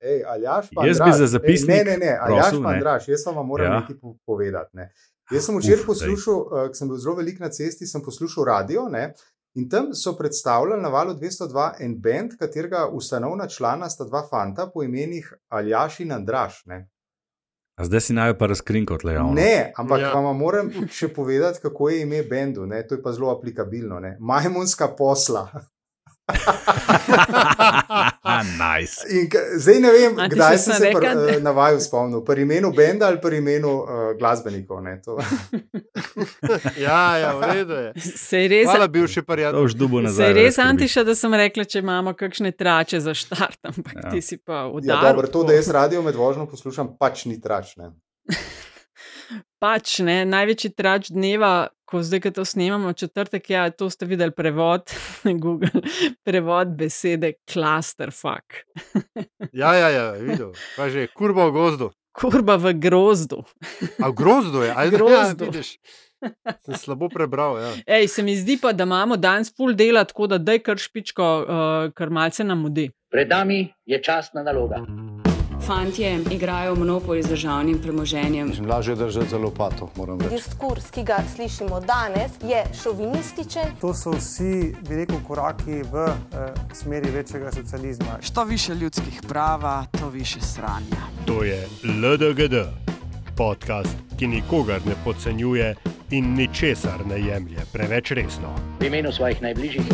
Ej, Aljaš, pa Jaz bi za zapisnik. Ej, ne, ne, ne, Aljaš, prosil, pa. Andraš, jaz vam moram Ja. nekaj po- povedati. Ne. Jaz sem včeraj poslušal, uh, ko sem bil zelo velik na cesti, sem poslušal radio ne, in tam so predstavljali na valu 202 en bend, katerega ustanovna člana sta dva fanta po imenih Aljaš in Andraš. Ne. A zdaj si naj pa razkrinko tle. ono. Ne, ampak ja. vam moram še povedati, kako je ime bendu. Ne? To je pa zelo aplikabilno. Ne? Majmunska posla. nice. In, zdaj ne vem, A kdaj sem se pr, uh, na vaju spomnil. Pri imenu benda ali pri imenu uh, glasbenikov. ne, to. ja, ja, v redu je. Se je res, Hvala, bivši prijatelj. už dubo se nazaj. je res. Antiša, da sem rekla, če imamo kakšne trače za štart, ampak Ja. ja. ti si pa Ja, udaril. dobro, to, da jaz radio med vožnjo poslušam, pač ni tračne. Pač ne, največji trač dneva, ko zdaj, ko to snemamo, četrtek, ja, to ste videli prevod, Google, prevod besede clusterfuck. Ja, ja, ja, videl. Kaj že, kurba v gozdu. Kurba v grozdu. A v grozdu je, aj Grozdu. Ja, vidiš. Sem slabo prebral. Ja. Ej, se mi zdi pa, da imamo danes full dela, tako da daj kar špičko, uh, kar malce nam mudi. Pred nami je časna naloga. Fantje igrajo monopoli z državnim premoženjem. Lažje držati za lopato, moram reči. Diskurs, ki ga slišimo danes, je šovinističen. To so vsi, bi rekel, koraki v eh, smeri večjega socializma. Što više ljudskih prava, to više sranja. To je LDGD, podcast, ki nikogar ne podcenjuje in ničesar ne jemlje preveč resno. V imenu svojih najbližjih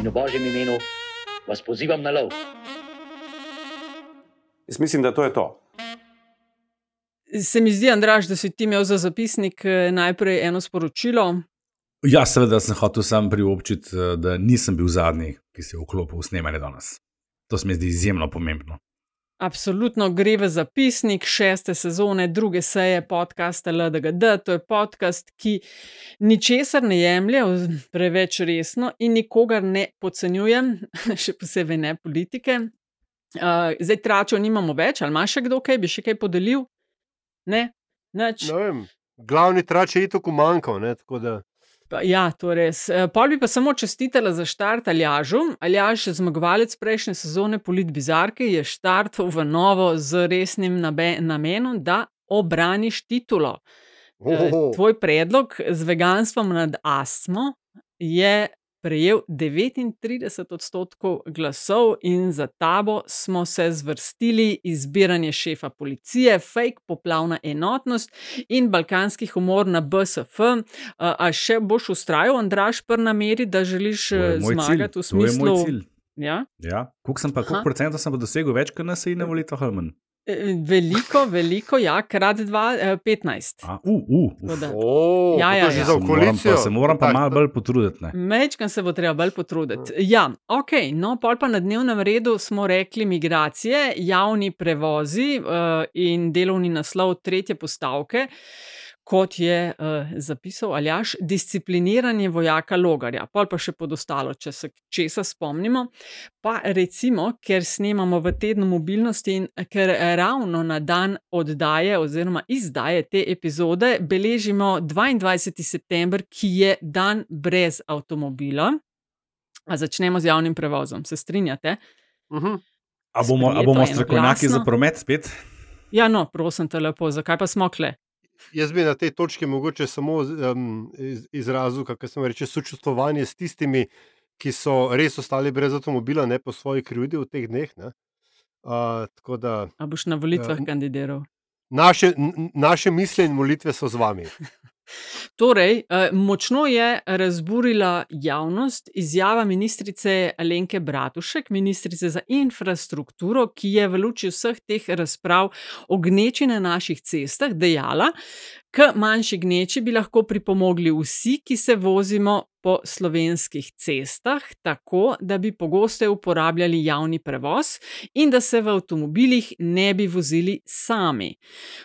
in v božjem imenu vas pozivam na lov. Jaz mislim, da to je to. Se mi zdi, Andraš, da si ti imel za zapisnik eh, najprej eno sporočilo. Ja, seveda sem hotel sam priobčiti, eh, da nisem bil zadnji, ki se je vklopil v snemanje danes. To se mi zdi izjemno pomembno. Absolutno gre v zapisnik šeste sezone, druge seje podcasta LDGD. To je podcast, ki ničesar ne jemlje preveč resno in nikogar ne podcenjuje, še posebej ne politike. Uh, zdaj tračo nimamo več, ali imaš še kdo kaj, bi še kaj podelil? Ne. Ne vem, glavni trač je itok umanjkal, ne, tako da Pa, ja, to je res. Eh, Pol bi pa samo čestitela za štart Aljažu. Aljaž, zmagovalec prejšnje sezone Polit Bizarke, je štartal v novo z resnim namenom, da obraniš titulo. Eh, Ohoho. Tvoj predlog z veganstvom nad astmo je prejel 39 odstotkov glasov, in za tabo smo se zvrstili izbiranje šefa policije, fake poplavna enotnost in balkanski humor na BSF. A, še boš ustrajal, Andraš, pri nameri, da želiš eh, moj cilj. zmagati v smislu. Ja? Ja, koliko sem pa, koliko procentov sem pa dosegel, več kot nas je na volitvah, ali manj? Eh, Veliko, veliko, ja, krat dva, eh, 15. A, uh, uh, Tako uf. da- O, Ja, ja, ja. za Se moram pa, koalicijo. se moram pa malo bolj potruditi. Ne? Mečkam se bo treba bolj potruditi. Ja, ok, no, pol pa na dnevnem redu smo rekli migracije, javni prevozi uh, in delovni naslov tretje postavke. Kot je uh, zapisal Aljaš, discipliniranje vojaka Logarja, pol pa še podostalo, če se česa spomnimo. Pa recimo, ker snemamo v tednu mobilnosti in ker ravno na dan oddaje oziroma izdaje te epizode beležimo 22. september, ki je dan brez avtomobila. A začnemo z javnim prevozom, se strinjate? Mhm. A bomo, a Sprejeto bomo strokovnjaki za promet spet? Ja, no, prosim te lepo, zakaj pa smo kle? Jaz bi na tej točki mogoče samo um, iz, izrazil, kako sem rekel, sočustvovanje s tistimi, ki so res ostali brez avtomobila, ne po svoji krivdi v teh dneh. ne. Uh, da A boš na volitvah Ja. kandidiral? naše, naše misli in molitve so z vami. Torej, eh, močno je razburila javnost izjava ministrice Alenke Bratušek, ministrice za infrastrukturo, ki je v luči vseh teh razprav o gneči na naših cestah dejala, k manjši gneči bi lahko pripomogli vsi, ki se vozimo po slovenskih cestah, tako da bi pogosteje uporabljali javni prevoz in da se v avtomobilih ne bi vozili sami.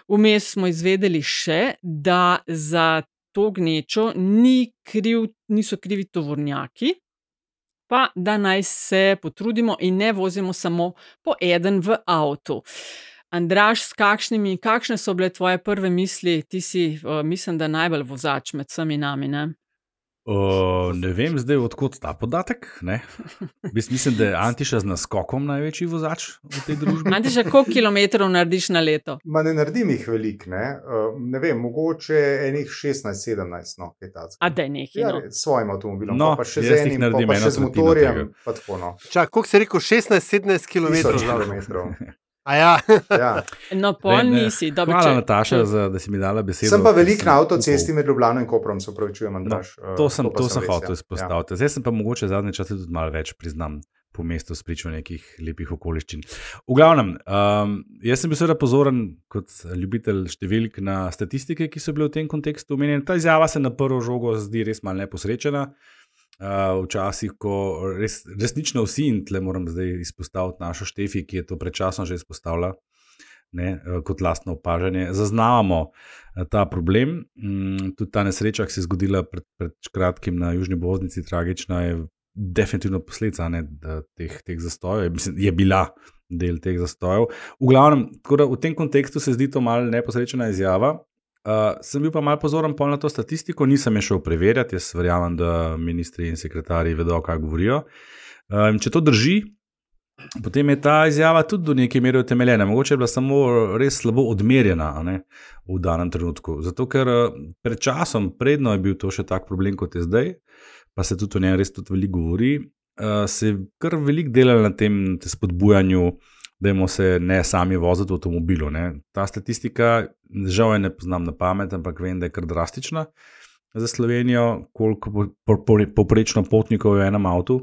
Vmes smo izvedeli še, da za to gnečo ni kriv, niso krivi tovornjaki, pa da naj se potrudimo in ne vozimo samo po eden v avtu. Andraš, s kakšnimi, kakšne so bile tvoje prve misli? Ti si, uh, mislim, da najbolj vozač med vsemi nami. Ne? O, ne vem zdaj, odkot ta podatek. ne. Jaz mislim, da je Antiša z naskokom največji vozač v tej družbi. Antiša, koliko kilometrov narediš na leto? Ma ne naredim jih velik, ne, uh, ne vem, mogoče enih 16-17, no, kaj takega. A da je nekaj. Ja, No. s svojim avtomobilom, No, pa še z enim, pa, naredim pa eno še z motorjem. pa tako, no. Čak, koliko si rekel, 16-17 km? Ja, Ja. No, pol Ne, ne, nisi. Dobro, Hvala, če- Nataša, za, da si mi dala besedo. Sem pa velik sem na avtocesti med Ljubljano in Koprom, se upravičujem, Andraš. No, eh, to sem, pa to sem res, hotel ja. izpostaviti. Zdaj sem pa mogoče zadnje čase tudi malo več priznam po mestu spričo nekih lepih okoliščin. V glavnem, um, jaz sem bil seveda pozoren kot ljubitelj številk na statistike, ki so bile v tem kontekstu omenjene. Ta izjava se na prvo žogo zdi res malo neposrečena. Uh, včasih, ko res, resnično vsi, in tle moram zdaj izpostaviti našo Štefi, ki je to predčasno že izpostavila, ne, eh, kot lastno opažanje, zaznavamo eh, ta problem. Mm, tudi ta nesreča, ki se je zgodila pred, pred kratkim na Južni Bosnici, tragična, je definitivno posledica ne, teh, teh zastojev. Mislim, je bila del teh zastojev. V glavnem, v tem kontekstu se zdi to malo neposrečena izjava. Uh, sem bil pa malo pozoren pol na to statistiko, nisem je šel preverjati, jaz verjamem, da ministri in sekretarji vedo, kaj govorijo. Um, če to drži, potem je ta izjava tudi do neke mere utemeljena. Mogoče je bila samo res slabo odmerjena ne, v danem trenutku. Zato, ker eh, pred časom, predno je bil to še tak problem, kot je zdaj, pa se tudi o njem res tudi veliko govori, uh, se je kar veliko delalo na tem te spodbujanju. Da se ne sami voziti v avtomobilu. Ne. Ta statistika, žal je ne poznam na pamet, ampak vem, da je kar drastična za Slovenijo, koliko po- po- po- povprečno potnikov je v enem avtu.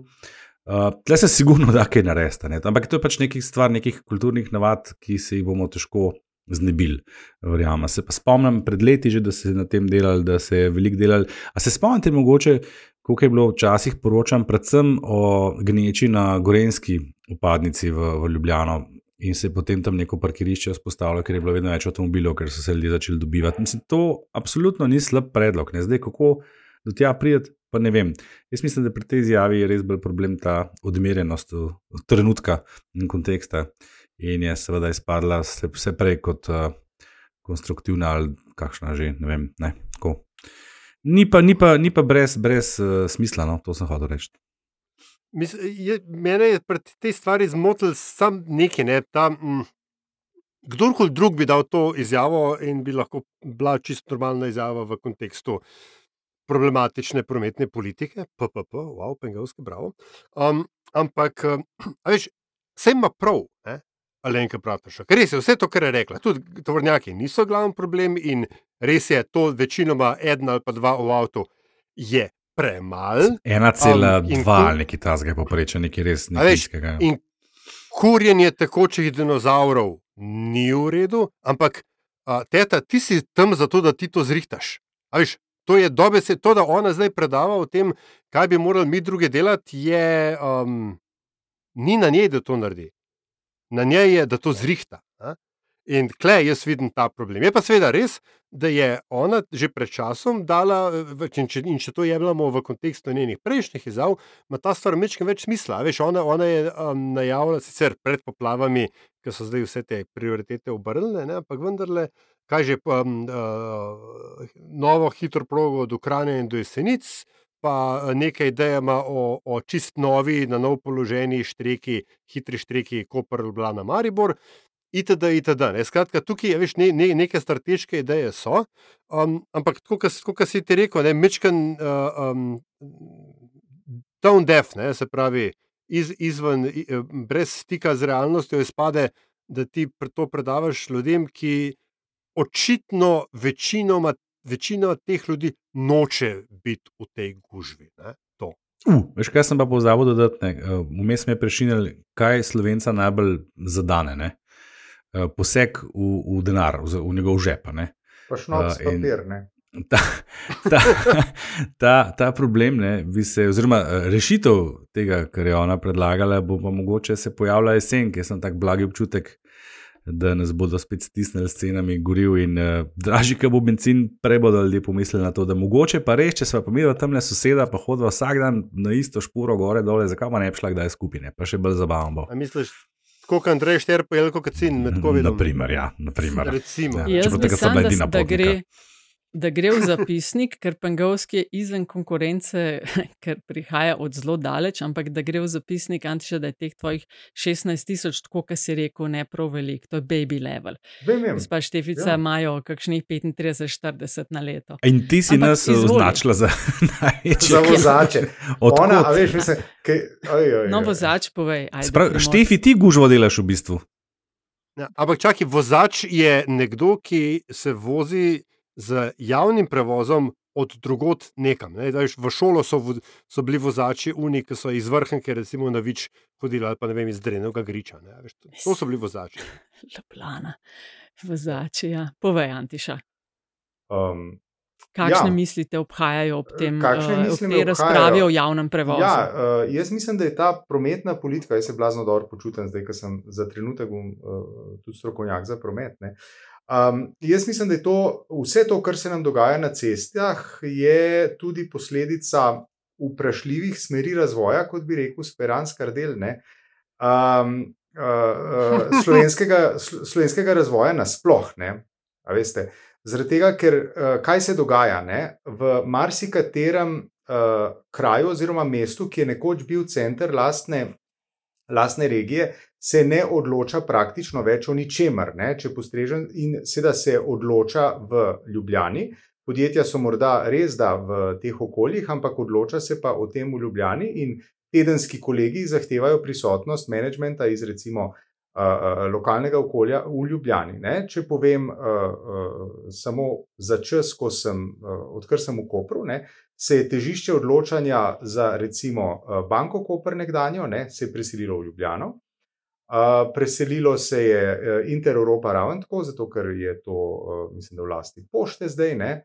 Uh, Tle se sigurno da kaj narediti, ampak to je pač nekih stvar, nekih kulturnih navad, ki se jih bomo težko znebili. Verjamem. Se pa spomnim pred leti že, da se je na tem delali, da se je veliko delali. A se spomnite mogoče, koliko je bilo včasih poročan, predvsem o gneči na Gorenski upadnici v, v Ljubljano. In se je potem tam neko parkirišče vzpostavilo, ker je bilo vedno več avtomobilov, ker so se ljudje začeli dobivati. Mislim, to absolutno ni slab predlog. Ne? Zdaj, kako do tja prideti, pa ne vem. Jaz mislim, da pri tej izjavi je res bolj problem ta odmerjenost trenutka in konteksta. In je seveda izpadla vse prej kot uh, konstruktivna ali kakšna že, ne vem. Ne, tako. ni pa, ni pa, ni pa brez, brez uh, smisla, no, to sem hotel reči. Mis, je, mene je pri tej stvari zmotil sam nekaj. Ne, ta, mm, kdorkoli drug bi dal to izjavo in bi lahko bila čisto normalna izjava v kontekstu problematične prometne politike, PPP, wow, pengalski, bravo. Um, ampak, um, veš, vse ima prav, ne? Alenka Bratušek. Res je, vse to, kar je rekla. Tudi tovornjaki niso glavni problem in res je to večinoma en ali pa dva v avtu je premalo. 1,2 ko- ali nekaj tasga je poprečen, nekaj res A veš, nekaj. In kurjenje tekočih dinozavrov ni v redu, ampak a, teta, ti si tam zato, da ti to zrihtaš. A veš, to je dobe se, to, da ona zdaj predava o tem, kaj bi morali mi druge delati, je, um, ni na njej, da to naredi. Na njej je, da to zrihta. A? In kle jaz vidim ta problem. Je pa seveda res, da je ona že pred časom dala, in če, in če to jemljemo v kontekstu njenih prejšnjih izjav, ima ta stvar mečem več smisla. Veš, ona, ona je um, najavila sicer pred poplavami, ki so zdaj vse te prioritete obrnile, ne, ampak vendarle, kaj že um, uh, novo hitro progo od Ukrajine in do Jesenic. Pa eh, nekaj idejama o, o čist novi, na nov položeni štreki, hitri štreki, Koper, Ljubljana, Maribor, itd. itd. Ne. Skratka, tukaj je veš, ne, ne, neke strateške ideje so, um, ampak kot- si ti rekel, ne, mečken uh, um, tone deaf, ne, se pravi, iz, izven, eh, brez stika z realnostjo, izpade, da ti to predavaš ljudem, ki očitno večinoma, večina teh ljudi noče biti v tej gužvi. Ne, to. Uh, veš, kaj sem pa pozabil dodati? Eh, Vmes mi je prešinil, kaj slovenca najbolj zadane. Ne? Eh, Poseg v, v denar, v, v njegov žep. a ne. Pa šnoc Eh, papir, ne. Ta, ta, ta, ta problem, ne, bi se, oziroma rešitev tega, kar je ona predlagala, bo pa mogoče se pojavila jesen, ker sem tako blagi občutek, da nas bodo spet stisnili s cenami goriv in uh, dražji, kot bo benzin, prej bodo ljudje pomislili na to, da mogoče pa res, če smo pa mi tam le soseda, pa hodiva vsak dan na isto špuro gore dole, zakaj pa ne bi šla kdaj skupine, pa še bolj zabavno misliš, tako kot Andrej Šter, pa je kot Kacin med COVID-om? Naprimer, ja, naprimer. Recimo. Ja, če Jaz bo bi tega sam, bila da, da potnika. Da gre v zapisnik, ker Pengovski je izven konkurence, ker prihaja od zelo daleč, ampak da gre v zapisnik, Antiša, da je teh tvojih 16 tisoč, tako kot si rekel, ne prav velik, to je baby level. Gospa Štefica ja. imajo kakšnih 35-40 na leto. In ti si ampak nas izvoli. označila za največje. Za vozače. Ona, a veš, mislim, kaj, oj, oj, oj. No, vozač, povej. Ajde, Sprav, Štefi, ti gužvo delaš v bistvu. Ja, ampak čakaj, vozač je nekdo, ki se vozi z javnim prevozom od drugot nekam. Ne? Daš, v šolo so, v, so bili vozači, uni, ki so iz vrhnke, recimo na več hodili ali pa ne vem, iz Drenega griča. Veš, to, to so bili vozači. Leplana, vozači, ja. povej, Antiša. Um, Kakšne ja. mislite obhajajo ob tem, da se uh, razpravi o javnem prevozu? Ja, uh, jaz mislim, da je ta prometna politika, jaz se blazno dobro počutim, zdaj, ker sem za trenutek bom, uh, tudi strokovnjak za promet. Uh, Um, jaz mislim, da je to vse to, kar se nam dogaja na cestah, je tudi posledica vprašljivih smeri razvoja, kot bi rekel Speranskar del ne, um, uh, uh, slovenskega, slovenskega razvoja nasplošno. Zaradi tega, ker uh, kaj se dogaja ne, v marsikaterem uh, kraju oziroma mestu, ki je nekoč bil center lastne, lastne regije, se ne odloča praktično več o ničemer, ne, če postrežem, in seveda se odloča v Ljubljani. Podjetja so morda res da v teh okoljih, ampak odloča se pa o tem v Ljubljani in tedenski kolegi zahtevajo prisotnost menedžmenta iz recimo uh, lokalnega okolja v Ljubljani. Ne. Če povem uh, uh, samo za čas, ko sem, uh, odkar sem v Kopru, ne, se je težišče odločanja za recimo uh, Banko Koper nekdanjo, ne, se je preselilo v Ljubljano. Uh, preselilo se je uh, Inter-Europa ravno tako, zato ker je to, uh, mislim, da v lasti pošte zdaj, ne,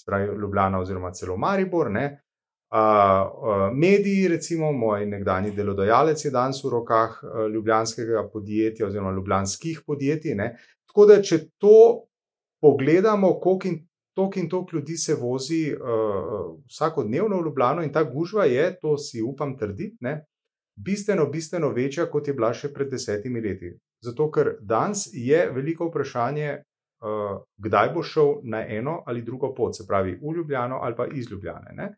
spravi Ljubljana oziroma celo Maribor. Ne. Uh, mediji, recimo, moj nekdani delodajalec je danes v rokah ljubljanskega podjetja oziroma ljubljanskih podjetij. Ne. Tako da, če to pogledamo, koliko in toliko in toliko ljudi se vozi uh, vsakodnevno v Ljubljano in ta gužva je, to si upam trditi, bistveno, bistveno večja, kot je bila še pred desetimi leti. Zato, ker danes je veliko vprašanje, uh, kdaj bo šel na eno ali drugo pot, se pravi v Ljubljano ali pa iz Ljubljane.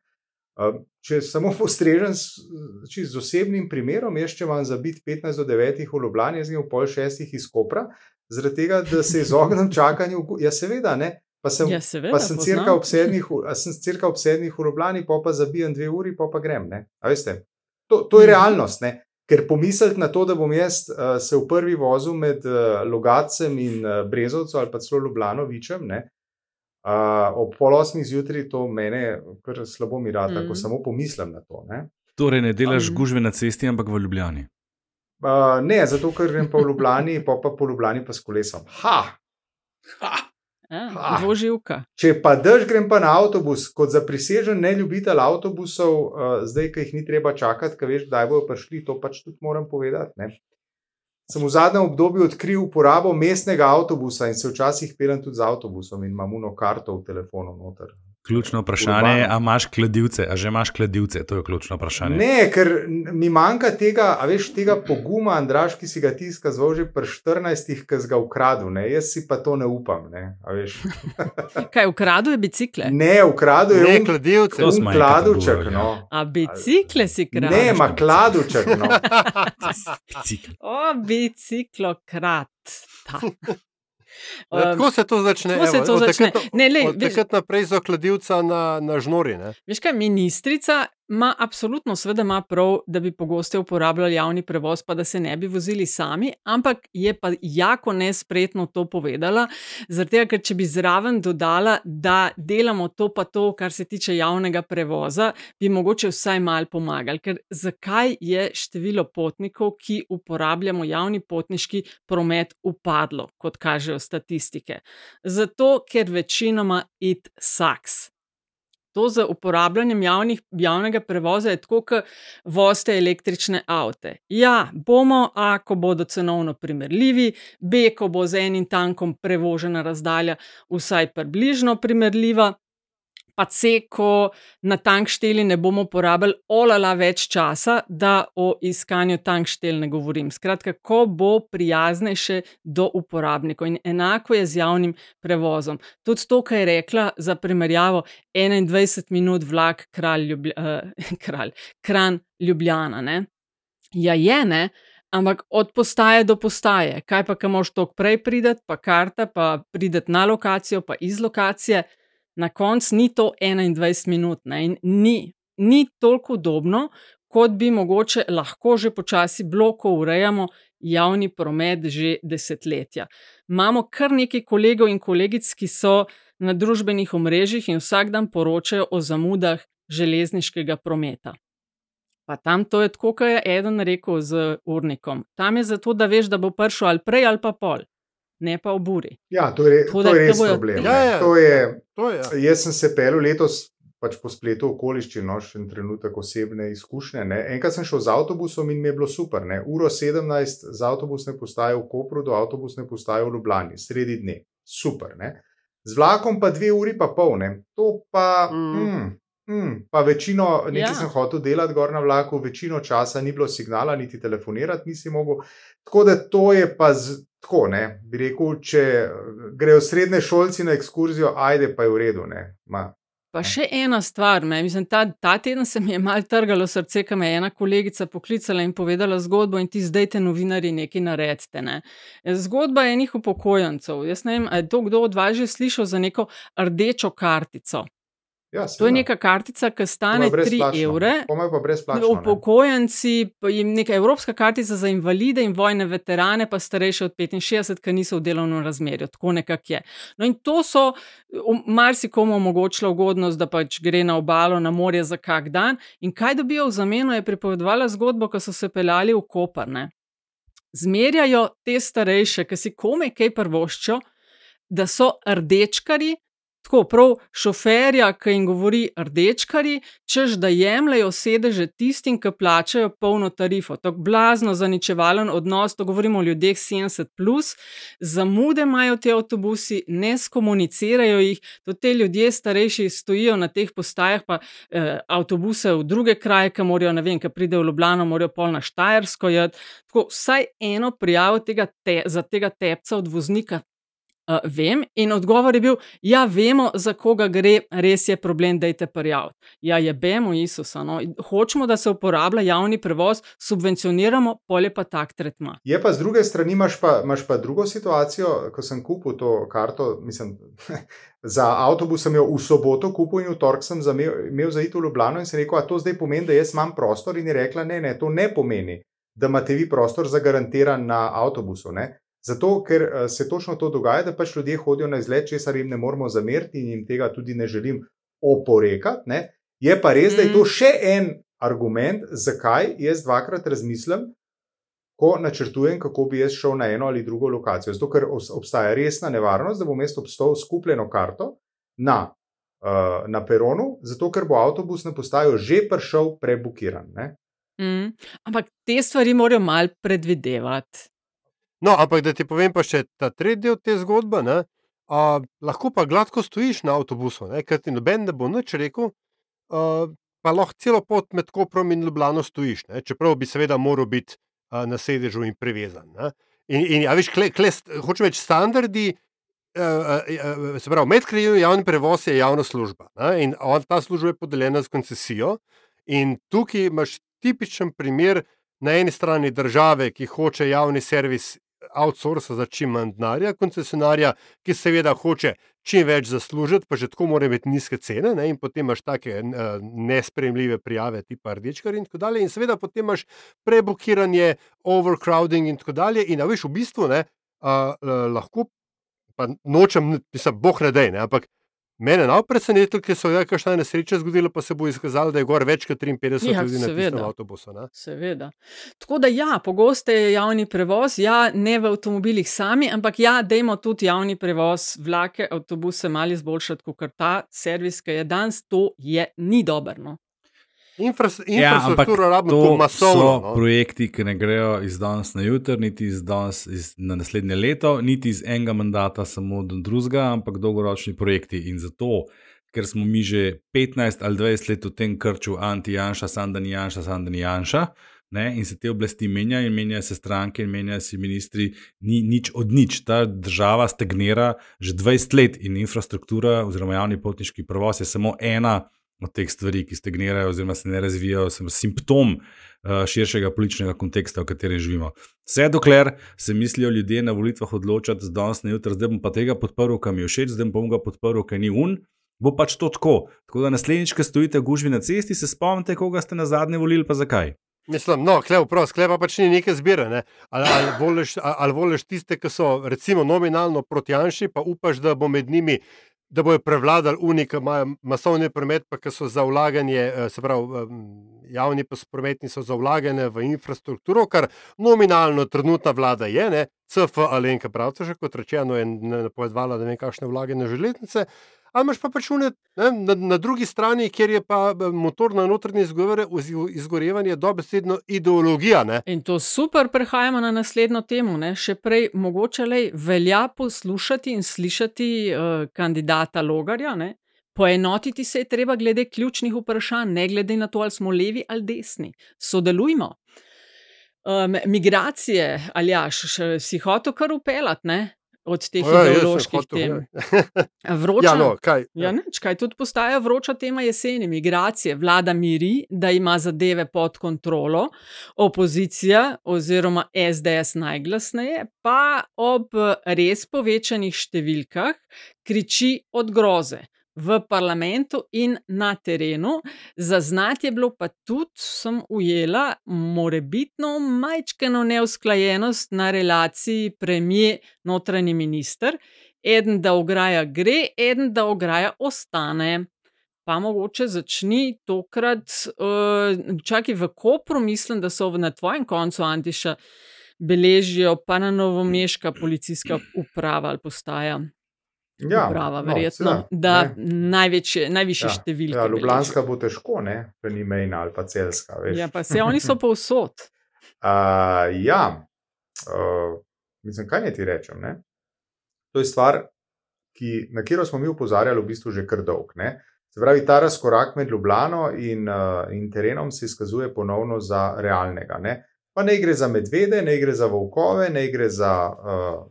Uh, če samo postrežem s, z osebnim primerom, jaz če vam zabit 15 do 9 v Ljubljani, jaz sem v pol šestih iz Kopra, zaradi tega, da se izognem čakanju. Ja, seveda, ne. Pa sem, ja, seveda, pa sem cirka ob sedmih, sem cirka ob sedmih v Ljubljani, pa pa zabijem dve uri, pa pa grem. Veste, To, to je mhm. realnost. Ne? Ker pomisliti na to, da bom jaz uh, se v prvi vozu med uh, Logacem in uh, Brezovcem ali pa celo Ljubljanovičem, ne, uh, ob pol osmih zjutraj, to mene kar slabo mi rade, mm. ko samo pomislim na to. Ne. Torej, ne delaš um, gužve na cesti, ampak v Ljubljani. Uh, ne, zato ker grem pa v Ljubljani, pa pa po Ljubljani pa s kolesom. Ha! ha! Dvoživka. Če pa drž grem pa na avtobus, kot za prisežen ne ljubitelj avtobusov, uh, zdaj, ki jih ni treba čakati, ker veš, kdaj bodo prišli, to pač tudi moram povedati. Ne? Sem v zadnjem obdobju odkril uporabo mestnega avtobusa in se včasih pelem tudi z avtobusom in imam uno karto v telefonu noter. Ključno vprašanje je, ali imaš kladivce, a že imaš kladivce, to je ključno vprašanje. Ne, ker mi manjka tega, a veš, tega poguma, Andraš, ki si ga ti izkazoval že pri 14, ki si ga ukradel, ne? jaz si pa to ne upam. Ne? Kaj, ukradel je bicikle? Ne, ukradel je um, kladivce, um kladuček. No. A bicikle si kradel? Ne, ma kladuček. No. o, biciklo Um, tako se to začne. Tako se to začne. Takrat naprej za kladivca na, na žnori. Ne? Veš kaj, ministrica ima absolutno, seveda ima prav, da bi pogosto uporabljali javni prevoz, pa da se ne bi vozili sami, ampak je pa jako nespretno to povedala, zato ker če bi zraven dodala, da delamo to pa to, kar se tiče javnega prevoza, bi mogoče vsaj mal pomagali. Ker zakaj je število potnikov, ki uporabljamo javni potniški promet, upadlo, kot kažejo statistike? Zato, ker večinoma it sucks. To z uporabljanjem javnih, javnega prevoza je tako, kot voste električne avte. Ja, bomo, a ko bodo cenovno primerljivi, b, ko bo z enim tankom prevožena razdalja vsaj približno primerljiva. Pa ceko na tankšteli ne bomo porabili olala več časa, da o iskanju tankštel ne govorim. Skratka, ko bo prijaznejše do uporabnikov in enako je z javnim prevozom. Tudi to, kar je rekla za primerjavo 21 minut vlak kralj, Ljublja, uh, kralj kran Ljubljana. Ne? Ja, je ne. Ampak od postaje do postaje, kaj pa, kam moš tok prej prideti, pa karta, pa prideti na lokacijo, pa iz lokacije, na koncu ni to 21 minut ne? in ni, ni toliko udobno, kot bi mogoče lahko že počasi bilo, ko urejamo javni promet že desetletja. Imamo kar nekaj kolegov in kolegic, ki so na družbenih omrežjih in vsak dan poročajo o zamudah železniškega prometa. Pa tam to je tako, kot je eden rekel z urnikom. Tam je zato, da veš, da bo prišel ali prej ali pa pol, ne pa v buri. Ja, to je, Tako to je res bojo problem. Ja, ja. To je, To je, ja. Jaz sem se pel letos pač po spletu okoliščin, no, še en trenutek osebne izkušnje. Ne. Enkrat sem šel z avtobusom in mi je bilo super. Ne. Uro 17 z avtobusne postaje v Kopru do avtobusne postaje v Ljubljani, sredi dne. Super. Ne. Z vlakom pa dve uri pa pol. Ne. To pa. Mm. Mm. Mm, pa večino, nekaj Ja. sem hotel delati gor na vlaku, večino časa ni bilo signala, niti telefonirati nisi mogel. Tako da to je pa z, tako, ne, bi rekel, če eh, grejo srednje šolci na ekskurzijo, ajde pa je v redu. Ne, Ma, Pa še ena stvar, me, mislim, ta, ta teden se mi je mal trgalo srce, ko me je ena kolegica poklicala in povedala zgodbo, in ti zdaj te novinari nekaj naredite. Ne. Zgodba enih upokojencev. Jaz ne vem, ali je to kdo od vas že slišal za neko rdečo kartico. Ja, To je neka kartica, ki stane 3 evre. Upokojenci, neka evropska kartica za invalide in vojne veterane, pa starejše od 65, ki niso v delovnem razmerju. Tako nekako je. No, in to so um, marsikomu omogočilo ugodnost, da pač gre na obalo, na morje za kak dan. In kaj dobijo v zameno, je pripovedovala zgodbo, ko so se peljali v Koper. Ne? Zmerjajo te starejše, ki si komaj kaj prvoščijo, da so rdečkari, tako prav šoferja, ki jim govori rdečkari, čež da jemljajo sedeže tistim, ki plačajo polno tarifo. Je blazno zaničevalen odnos, to govorimo o ljudeh 70, plus, zamude imajo ti avtobusi, ne skomunicirajo jih, to te ljudje starejši stojijo na teh postajah, pa eh, avtobuse v druge kraje, ki morajo, ne vem, ki pridejo v Ljubljano, morajo pol na Štajersko jeti. Tako vsaj eno prijavo tega te, za tega tepca od voznika Uh, vem, in odgovor je bil: Ja, vemo, za koga gre, res je problem, da je te prijaviti. Ja, je bemo Isusa. No. Hočemo, da se uporablja javni prevoz, subvencioniramo, polje pa tak tretma. Je pa z druge strani, imaš pa, imaš pa drugo situacijo, ko sem kupil to karto, mislim, za avtobus sem jo v soboto kupil in v torek sem zamel, imel za iti v Ljubljano in sem rekel, a to zdaj pomeni, da jaz imam prostor in je rekla, ne, ne, to ne pomeni, da imate vi prostor zagarantiran na avtobusu. Ne? Zato, ker eh, se točno to dogaja, da pač ljudje hodijo na izlet, česar jim ne moramo zameriti in jim tega tudi ne želim oporekati. Ne? Je pa res, mm. da je to še en argument, zakaj jaz dvakrat razmislim, ko načrtujem, kako bi jaz šel na eno ali drugo lokacijo. Zato, ker obstaja resna nevarnost, da bom jaz obstal s kupljeno karto na, uh, na peronu, zato ker bo avtobus na postajo že prišel prebukiran. Ne? Mm. Ampak te stvari morajo mal predvidevati. No, ampak da ti povem pa še ta tretji del te zgodbe. Ne, a, lahko pa gladko stojiš na avtobusu, ne, ker ti noben ne bo nič rekel, a, pa lahko celo pot med Koprom in Ljubljano stojiš, ne, čeprav bi seveda moral biti a, na sedežu in privezan. Ne. In, in ja, veš, kle, kle, hočem reči, standardi. Se pravi, medkrajevni javni prevoz je javna služba ne, in ta služba je podeljena z koncesijo. In tukaj imaš tipičen primer na eni strani države, ki hoče javni servis outsourca za čim manj denarja, koncesionarja, ki seveda hoče čim več zaslužiti, pa že tako mora imeti nizke cene, ne, in potem imaš take uh, nespremljive prijave, tipa rdečkar in tako dalje. In seveda potem imaš prebukiranje, overcrowding in tako dalje. In a veš, v bistvu ne, uh, uh, lahko, pa nočem, mislim, boh ne dej, ne, ampak. Mene je presenetilo, ker so je kakšna nesreča zgodila, pa se bo izkazalo, da je gor več kot 53 Ja, ljudi na tistem seveda. avtobusu. Ne? Seveda. Tako da, ja, pogosto je javni prevoz, ja, ne v avtomobilih sami, ampak ja, dajmo tudi javni prevoz, vlake, avtobuse malo izboljšati, kot ta servis, ki je danes, to je ni dobro. No. Infras, Ja, infrastrukturo rabimo to tako masovno. so No? projekti, ki ne grejo iz danes na jutr, niti iz danes iz, na naslednje leto, niti iz enega mandata samo do drugega, ampak dolgoročni projekti. In zato, ker smo mi že 15 ali 20 let v tem krču anti-Janša, Sandan Janša, Sandan Janša. Ne, in se te oblasti menjajo, in menjajo se stranke, in menjajo se ministri, ni nič od nič. Ta država stagnira že 20 let, in infrastruktura, oziroma javni potniški prevoz, je samo ena od teh stvari, ki stagnirajo, oziroma se ne razvijajo, sem simptom uh, širšega političnega konteksta, v katerem živimo. Vse dokler se mislijo ljudje na volitvah odločati z danes na jutro, zdaj bom pa tega podprl, kam je všeč, zdaj bom ga podprl, ker ni un. Bo pač to tako. Tako da naslednjič, ko stojite gužvi na cesti, se spomnite, koga ste na zadnje volili, pa zakaj. Mislim, no, klev, prav, sklepa pač ni neke zbire. Ne? Ali, ali, voliš, ali voliš tiste, ki so recimo nominalno proti Janši, pa upaš, da bo med njimi, da bojo prevladali oni, ki imajo masovni promet, pa ki so za vlaganje, se pravi, javni prometni so za vlaganje v infrastrukturo, kar nominalno trenutna vlada je, ne? CF Alenka Pravcoša, kot rečeno, je napovedovala, da ne vem, kakšne vlaganje železnice. Ali imaš pa pač une, ne, na, na drugi strani, kjer je pa motor na notranje izgorevanje dobesedno ideologija. Ne? In to super, prehajamo na naslednjo temo. Ne? Še prej, mogoče le velja poslušati in slišati uh, kandidata Logarja. Ne? Poenotiti se je treba glede ključnih vprašanj, ne glede na to, ali smo levi ali desni. Sodelujmo. Um, migracije, ali ja, si hotel kar upeljati, od teh Ja, ideoloških hotel, tem. ja. Vroča, Ja, no, kaj, ja, ja. nič, kaj tudi postaja vroča tema jeseni. Migracije. Vlada miri, da ima zadeve pod kontrolo, opozicija oziroma SDS najglasneje, pa ob res povečanih številkah kriči od groze. V parlamentu in na terenu, zaznati je bilo pa tudi, sem ujela, morebitno majčkeno neusklajenost na relaciji premijer-notranji minister, eden da ograja gre, eden da ograja ostane. Pa mogoče začni tokrat, uh, čakaj v Kopru, mislim, da so na tvojem koncu Antiša beležijo, pa na novomeška policijska uprava ali postaja. Ja, uprava, no, verjetno, seveda, da največje, najvišje Ja, številke. Ja, Ljubljanska bo težko, ne, če ni mejna ali pa celska. Veš. Ja, pa se oni so povsod. Uh, ja, uh, mislim, kaj naj ti rečem. Ne? To je stvar, ki, na katero smo mi upozarjali v bistvu že kar dolg. Ne? Se pravi, ta razkorak med Ljubljano in, uh, in terenom se izkazuje ponovno za realnega. Ne? Pa ne gre za medvede, ne gre za volkove, ne gre za uh,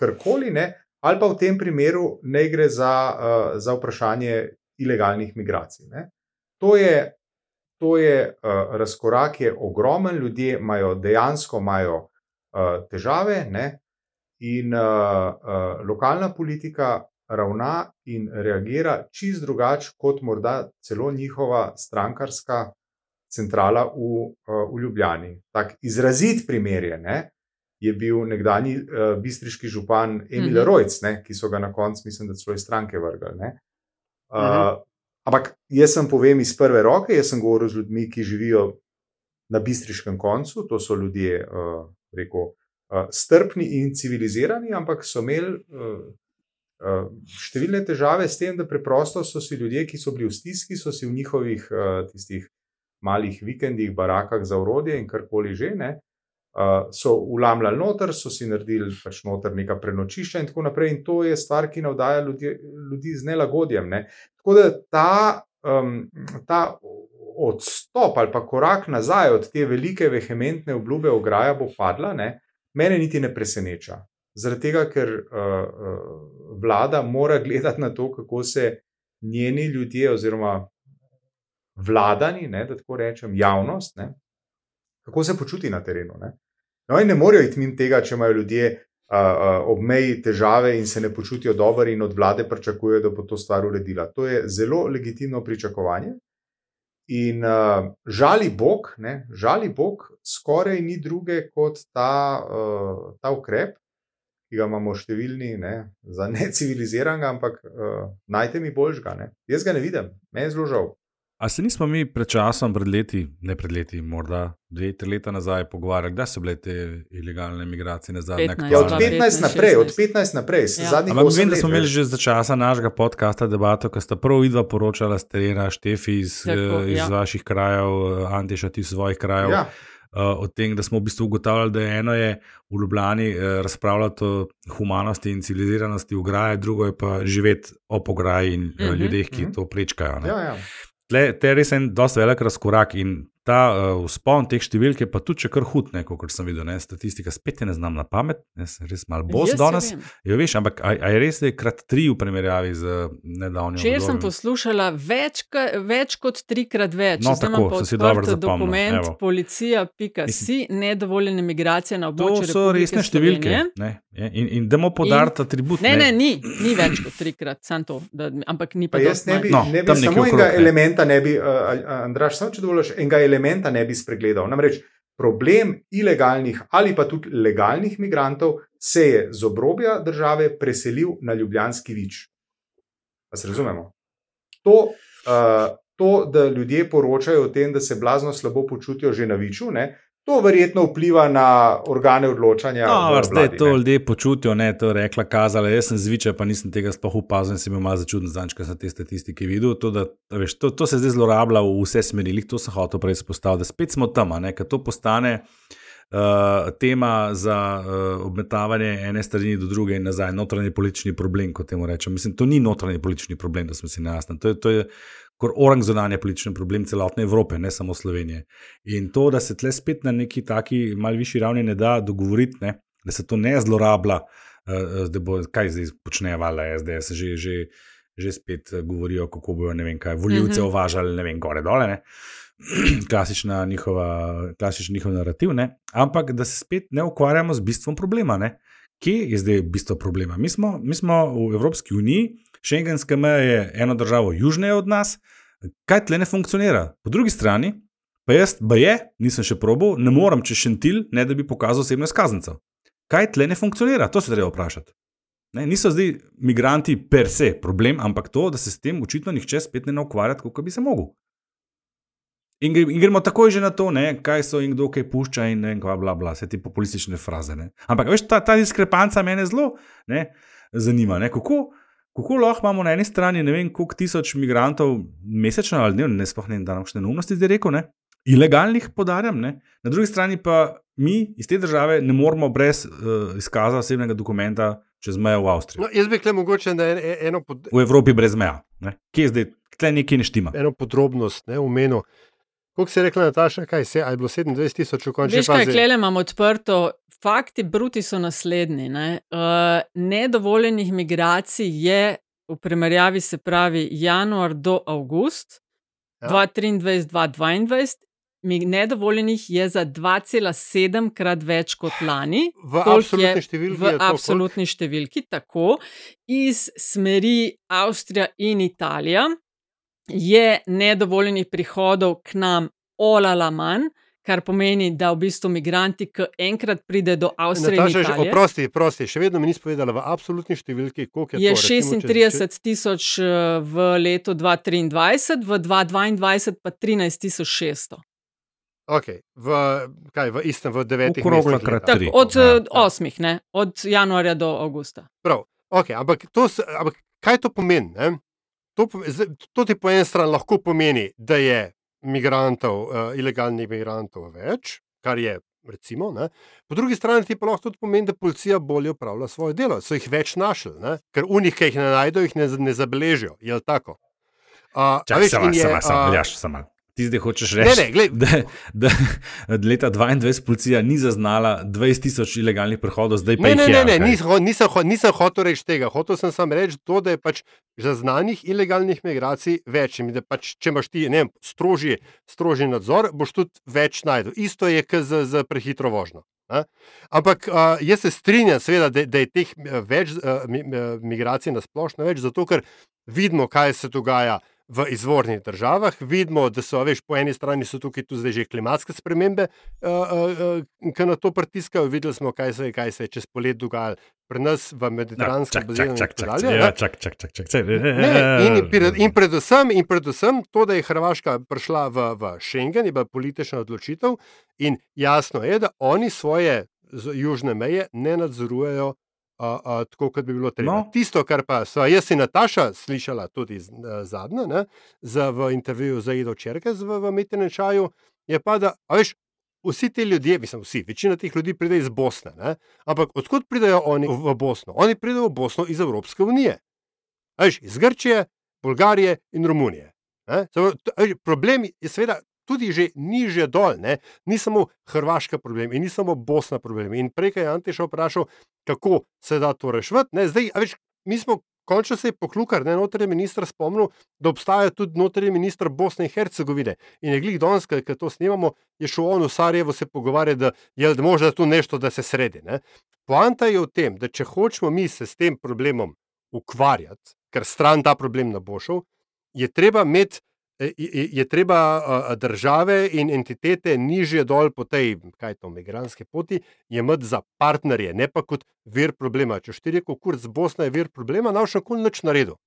karkoli, ne? Ali pa v tem primeru ne gre za, uh, za vprašanje ilegalnih migracij. Ne? To je to je uh, razkorak, je ogromen, ljudje imajo dejansko imajo, uh, težave, ne? in uh, uh, lokalna politika ravna in reagira čist drugače, kot morda celo njihova strankarska centrala v, uh, v Ljubljani. Tak izrazit primer je, ne? Je bil nekdani uh, bistriški župan Emil Mhm. mhm. Rojc, ne? ki so ga na koncu, mislim, da celo iz stranke vrgli. ne. Uh, Mhm. Ampak jaz sem povem iz prve roke, jaz sem govoril z ljudmi, ki živijo na bistriškem koncu, to so ljudje, uh, rekel, uh, strpni in civilizirani, ampak so imeli uh, uh, številne težave s tem, da preprosto so si ljudje, ki so bili v stiski, so si v njihovih uh, tistih malih vikendih, barakah za urodje in karkoli že. Ne, Uh, so ulamljali noter, so si naredili pač noter neka prenočišča, in tako naprej. In to je stvar, ki navdaja ljudi, ljudi z nelagodjem. Ne. Tako da ta, um, ta odstop ali pa korak nazaj od te velike, vehementne obljube ograja bo padla, ne, mene niti ne preseneča. Zaradi tega, ker uh, uh, vlada mora gledati na to, kako se njeni ljudje, oziroma vladani, ne, da tako rečem, javnost, ne, kako se počuti na terenu. Ne. No, in ne morejo iti mimo tega, če imajo ljudje uh, uh, ob meji težave in se ne počutijo dobro, in od vlade pričakujejo, da bo to stvar uredila. To je zelo legitimno pričakovanje. In uh, žali Bog, ne, žali Bog, skoraj ni druge kot ta, uh, ta ukrep, ki ga imamo številni ne, za neciviliziranega, ampak uh, najte mi boljšega. Ne. Jaz ga ne vidim, meni je zelo žal. A se nismo mi pred časom, pred leti, ne pred leti, morda dve, tri leta nazaj pogovarjali, kdaj so bile te ilegalne migracije na zadnje 15. Ja, od 15 naprej, od 15 naprej, ja. zadnjih Ampak 8 vem, da let. smo imeli že za časa našega podcasta debato, ko sta prav vidva poročala s terena, Štefi iz, Tako, eh, iz ja. vaših krajev, eh, Antiša ti iz svojih krajev. Ja. uh, o tem, da smo v bistvu ugotavljali, da je eno je v Ljubljani uh, razpravljati o humanosti in civiliziranosti v graji, drugo je pa živeti ob ograji in uh, Mhm, ljudeh, ki mhm. to prečkajo. ne. Ja, ja. Tle, te je res en dosti velik razkorak in ta uh, vzpon teh številk je pa tudi če kar hud, ne, kot sem videl. Ne, statistika spet ne znam na pamet, jaz sem res malo bos Jaz danes. Jo, veš, ampak a, a je res, da je krat tri v primerjavi z nedavnim? Včeraj sem poslušala več, več kot trikrat več. No, Zdaj tako, sem si dobro odprt zapomnil, Dokument evo. policija.si, nedovoljene migracije na To območju. so Republike resne številke. Ne, in, in damo podariti atribut. Ne, ne, ni, ni več kot trikrat, sam to, da, ampak ni pa Pa jaz ne bi. No, ne bi samo okrog, enega ne. elementa, ne bi, uh, Andraš, samo če dovoliš, enega elementa ne bi spregledal. Namreč problem ilegalnih ali pa tudi legalnih migrantov se je z obrobja države preselil na Ljubljanski vič. Pa se razumemo. To, uh, to, da ljudje poročajo o tem, da se blazno slabo počutijo že na viču, ne, to verjetno vpliva na organe odločanja. No, v zdaj vladi, to ljudje počutijo, ne, to je rekla, kazala. Jaz sem zvičaj, pa nisem tega sploh opazil in sem bil malo začuden, zanč, ker sem te statistike videl. To, da, veš, to, to se zdaj zlorablja v vse smeri, to sem hotel prej izpostaviti, da spet smo tam, ker to postane. Uh, tema za uh, obmetavanje ene strani do druge in nazaj, notranji politični problem, kot temu rečem. Mislim, to ni notranji politični problem, da smo si na jasnem. To je, to je kot orang zunanje politični problem celotne Evrope, ne samo Slovenije. In to, da se tle spet na neki taki malce višji ravni ne da dogovoriti, ne, da se to ne zlorablja, uh, da bo kaj zdaj počnejo, valjda SDS, že, že, že spet eh, govorijo, kako bojo ne vem kaj, voljivce Mhm. -hmm. uvažali, ne vem, gore dole. Ne. Klasična njihova, klasični njihov narativ, ne? ampak da se spet ne ukvarjamo z bistvom problema. Ne? Kje je zdaj bistvo problema? Mi smo, mi smo v Evropski uniji, šengenska meja je eno državo južneje od nas, kaj tle ne funkcionira. Po drugi strani pa jaz, pa je, nisem še probal, ne morem čez šentil, ne da bi pokazal osebno izkaznico. Kaj tle ne funkcionira? To se treba vprašati. Ne, niso zdaj migranti per se problem, ampak to, da se s tem očitno nihče spet ne ukvarja, kot bi se mogel. In, in gremo takoj že na to, ne, kaj so in kdo kaj pušča, in ne kva, bla, bla, vse te populistične fraze. Ne. Ampak veš, ta, ta diskrepanca me zelo ne, zanima. Ne, kako, kako lahko imamo na eni strani ne vem, koliko tisoč migrantov mesečno ali dnevno, ne sploh ne da nam še neumnosti zdaj rekel, ne, ilegalnih podarjam, ne, na drugi strani pa mi iz te države ne moremo brez uh, izkaza osebnega dokumenta čez mejo v Avstrijo. No, jaz bi kle mogoče na en, eno, pod, V Evropi brez meja. Ne. Kje je zdaj, tle nekaj ne štima. eno podrobnost ne, omenil. Kako si rekla, Nataša, kaj se je bilo 27 tisoč v končni Veš, kaj fazi? klele imamo odprto? Fakti bruti so naslednji. Ne? Uh, nedovoljenih migracij je v primerjavi, se pravi, januar do avgust Ja. 2023-2022, mi- nedovoljenih je za 2,7 krat več kot lani. V absolutni številki V to koliko? absolutni številki, tako iz smeri Avstrija in Italija je nedovoljenih prihodov k nam olala manj, kar pomeni, da v bistvu migranti, ki enkrat pride do Avstrije Nataša, Italije, oprosti, oprosti, še vedno mi nisi povedala v absolutni številki, koliko je, je to. če- 36 tisoč eh, v letu 2023, v 2022 pa 13 600. Okay, v, kaj, v istem, v devetih mesecih. Tako, od ja. eh, osmih, ne? od januarja do avgusta. Prav, okay, ampak, to, ampak kaj to pomeni? Ne? To, to ti po eni strani lahko pomeni, da je migrantov, uh, ilegalnih migrantov več, kar je. Recimo, ne. po drugi strani pa lahko tudi pomeni, da policija bolje upravlja svoje delo. So jih več našli, ne? ker unih, ki jih ne najdejo, jih ne, ne zabeležijo. Je tako? Uh, Čakaj, samo, samo, samo, Aljaš, samo. Ti zdaj hočeš reči, ne, glej. da, da od leta 22 policija ni zaznala 20 tisoč ilegalnih prehodov, zdaj pa Ne, ne, je. ne, ne kaj? nisem, nisem, nisem hotel reči tega. Hotel sem samo reči to, da je pač zaznanih ilegalnih migracij več. In da pač, če imaš ti ne vem, strožji, strožji nadzor, boš tudi več najdel. Isto je kot z, z prehitro vožnjo. Ne? Ampak uh, jaz se strinjam, seveda, da, da je teh eh, več uh, mi, uh, migracij na splošno več, zato ker vidimo, kaj se dogaja v izvornih državah, vidimo, da so, veš, po eni strani so tukaj tudi zdaj že klimatske spremembe, uh, uh, ki na to pritiskajo. Videli smo, kaj se, je- kaj se je čez polet dogajalo pri nas v No, mediteranskem čak, čak, čak, čak, bazenu. ja, čak, čak, čak, čak, čak. Ne, in, in, predvsem, in predvsem to, da je Hrvaška prišla v, v Schengen, je bila politična odločitev, in jasno je, da oni svoje južne meje ne nadzorujejo a, a, tako, kot bi bilo treba. No. Tisto, kar pa so jaz in Nataša slišala tudi a, zadnje, ne, za, v intervjuju za Ido Čerkez v, v Metenem čaju, je pa, da veš, vsi ti ljudje, mislim, vsi, večina teh ljudi pride iz Bosne. Ne? Ampak odkot pridejo oni v Bosno? Oni pridejo v Bosno iz Evropske unije. Veš, iz Grčije, Bolgarije in Romunije. Ne? Problem je seveda tudi že nižje dol, ne? ni samo Hrvaška problem in ni samo Bosna problem. In prej je Antiš vprašal, kako se da to rešiti. Zdaj, a veš, mi smo končno se je poklukar, ne notranji minister spomnil, da obstaja tudi notranji minister Bosne in Hercegovine. In je glih danes, ki to snimamo, je šel on v Sarajevo se pogovarjati, da je da možda tu nešto, da se sredi. Ne? Poanta je v tem, da če hočemo mi se s tem problemom ukvarjati, ker stran ta problem ne bo šel, je treba imeti. Je, je- treba države in entitete nižje dol po tej, kaj to, migranski poti, jemati za partnerje, ne pa kot vir problema. Če štiri, kot kurc Bosna je vir problema, naš nikoli nič naredil.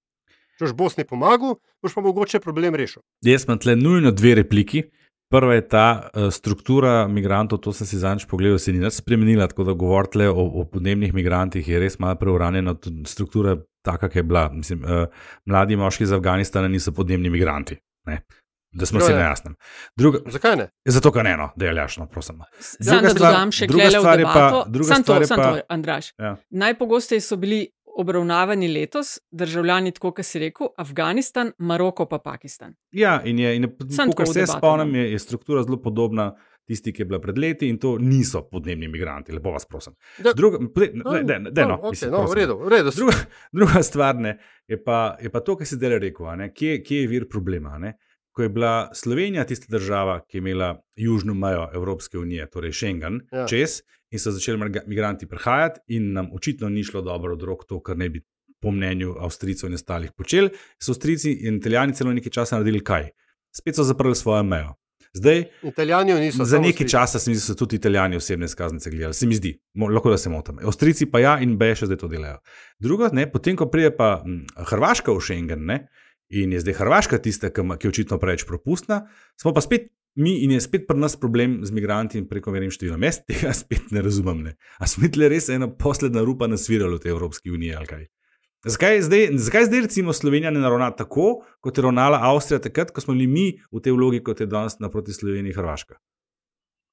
Če boš Bosni pomagal, boš pa mogoče problem rešil. Jaz imam tle nujno dve repliki. Prva je ta struktura migrantov, to sem si zadnjič pogledal, se ni nič spremenila, tako da govorite o, o podnebnih migrantih je res malo preuranjena. Struktura taka, kot je bila. Mislim, mladi moški iz Afganistana niso podnebni migranti. Ne? Da smo No, si na jasnem. Druga, Zakaj ne? zato, ker ne, no, da je ljašno, prosim. Sam da dodam še druga v stvar je pa- debato. druga Sam to, stvar je sam pa- to, Andraš. Ja. Najpogosteje so bili obravnavani letos državljani, tako kot si rekel, Afganistan, Maroko pa Pakistan. Ja, in je, in je tako kot v se spomnim, no. je, je struktura zelo podobna tisti, ki je bila pred leti, in to niso podnebni migranti, lepo vas prosim. Da- Druga, ne, ne, ne, ne, no, okej, mislim, no, v redu, v redu. Druga, druga stvar ne, je, pa, je pa to, kar si zdaj rekel, ne, kje, kje je vir problema. Ne? Ko je bila Slovenija tista država, ki je imela južno mejo Evropske unije, torej Schengen, Ja. čez, in so začeli migranti prihajati, in nam očitno ni šlo dobro od rok to, kar ne bi, po mnenju Avstrijcev in ostalih, počeli, so Avstrijci in Italijani celo nekaj časa naredili kaj? Spet so zaprli svojo mejo. Zdaj, Italijani niso. za nekaj Avstrijci. časa se mi zdi, da so tudi italijani osebne izkaznice gledali, se mi zdi, Mo- lahko da se motim. Avstrijci pa ja, in B še zdaj to delajo. Drugo, ne, potem, ko pride pa hm, Hrvaška v Schengen, ne, in je zdaj Hrvaška tista, ki, ki je očitno preveč propustna, smo pa spet mi in je spet pri nas problem z migranti in prekomernim številom. Jaz tega spet ne razumem. Ne. A smo mi tle res ena posledna rupa na sviralo v tej Evropski uniji ali kaj? Zakaj zdaj, zakaj zdaj recimo Slovenija ne ravna tako, kot je ravnala Avstrija takrat, ko smo bili mi v tej vlogi, kot je danes naproti Sloveniji Hrvaška?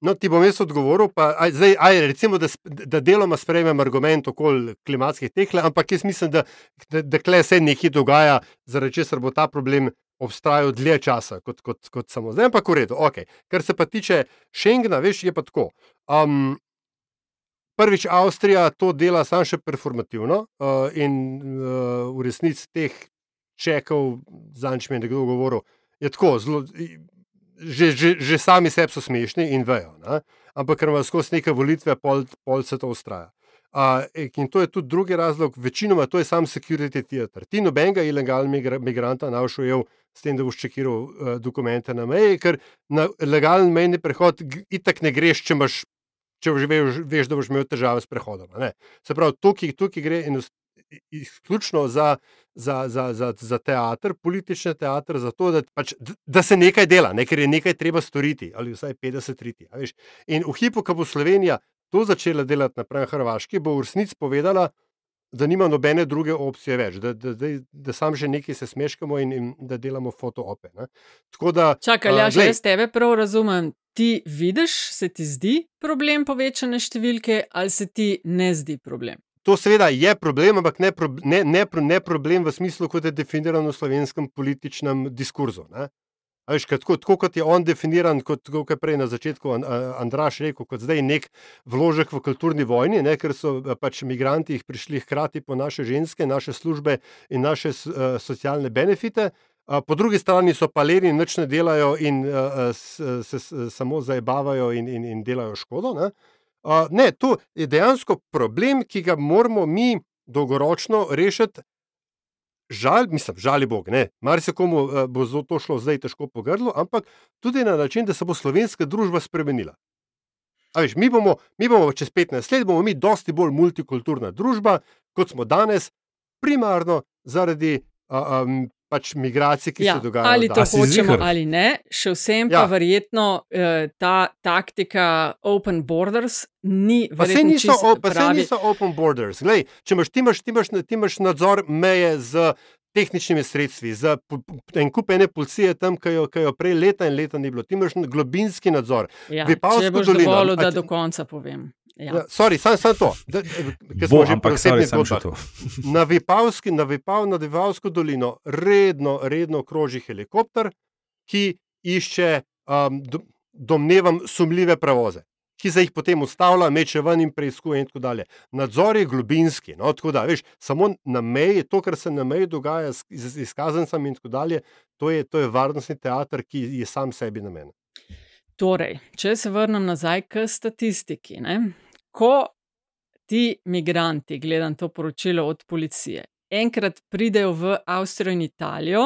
No, ti bom jaz odgovoril, pa aj, zdaj, aj, recimo, da, da deloma sprejmem argument okoli klimatskih tehle, ampak jaz mislim, da, da, da kle se nekaj dogaja, zaradi česar bo ta problem obstajal dlje časa kot, kot, kot samo zdaj, ampak v redu. Okay. Kar se pa tiče Schengena, veš, je pa tako. Um, prvič, Avstrija to dela samo še performativno uh, in uh, v resnici teh čekov, zanč mi je nekdo govoril, je tako zelo. Že, že, že sami sebi so smešni in vejo, ne? ampak ker imajo skozi neke volitve, pol, pol se to ustraja. Uh, in to je tudi drugi razlog, večinoma to je sam security theater. Ti nobenega ilegalnega migra, migranta ne boš ujel s tem, da boš čekiral uh, dokumente na meji, ker na legalen mejni prehod itak ne greš, če imaš. Če že veš, veš, da boš imel težave s prehodom. Se pravi, tukaj, tukaj gre izključno za, za, za, za, za teater, politični teater, za to, da, pač, da se nekaj dela, ne, ker je nekaj treba storiti, ali vsaj 50 riti. a veš. In v hipu, ko bo Slovenija to začela delati naprej na Hrvaški, bo v resnici povedala, da nima nobene druge opcije več, da, da, da, da sam že nekaj se smeškamo in, in da delamo fotoope. ne. Tako da, Čakaj, ja, glej, jaz tebe prav razumem. Ti vidiš, se ti zdi problem povečane številke, ali se ti ne zdi problem? To seveda je problem, ampak ne, prob- ne, ne, pro- ne problem v smislu, kot je definirano v slovenskem političnem diskurzu. Ne? Veš, kot, tako kot je on definiran, kot, kot je prej na začetku Andraš rekel, kot zdaj nek vložek v kulturni vojni, ne, ker so eh, pač migranti prišli hkrati po naše ženske, naše službe in naše eh, socialne benefite. A Po drugi strani so pa leri, nič ne delajo in uh, se, se, samo zabavajo in, in, in delajo škodo. Ne? Uh, ne, to je dejansko problem, ki ga moramo mi dolgoročno rešiti. Žal, mislim, žali Bog, ne. Marsikomu uh, bo to šlo zdaj težko po grlu, ampak tudi na način, da se bo slovenska družba spremenila. A Veš, mi, bomo, mi bomo čez 15 let bomo mi dosti bolj multikulturna družba, kot smo danes, primarno zaradi uh, um, pač migracij, ki Ja, se dogajajo. ali to hočemo ali ne, še vsem pa Ja. verjetno eh, ta taktika open borders ni Pa se niso, o- pa pravi. niso open borders. Glej, če imaš, ti, imaš, ti, imaš, ti imaš nadzor meje z tehničnimi sredstvi, za en kup ene policije tam, ki jo, ki jo prej leta in leta ni bilo. Ti imaš globinski nadzor. Ja, Vipavsko če boš a da do konca povem. Ja. Ja, sorry, samo sam to. Da, ker smo Bo, že zgodbah. to. Na Vipavski, na Vipav, na Vipavsko dolino redno, redno kroži helikopter, ki išče, um, do, domnevam, sumljive prevoze, ki se jih potem ustavlja, meče ven in preiskuje in tako dalje. Nadzor je globinski, no, tako da, veš, samo na meji, to, kar se na meji dogaja z, z izkazancami in tako dalje, to je, to je varnostni teater, ki je sam sebi namen. Torej, če se vrnem nazaj k statistiki. Ne? Ko ti migranti, gledam to poročilo od policije, enkrat pridejo v Avstrijo in Italijo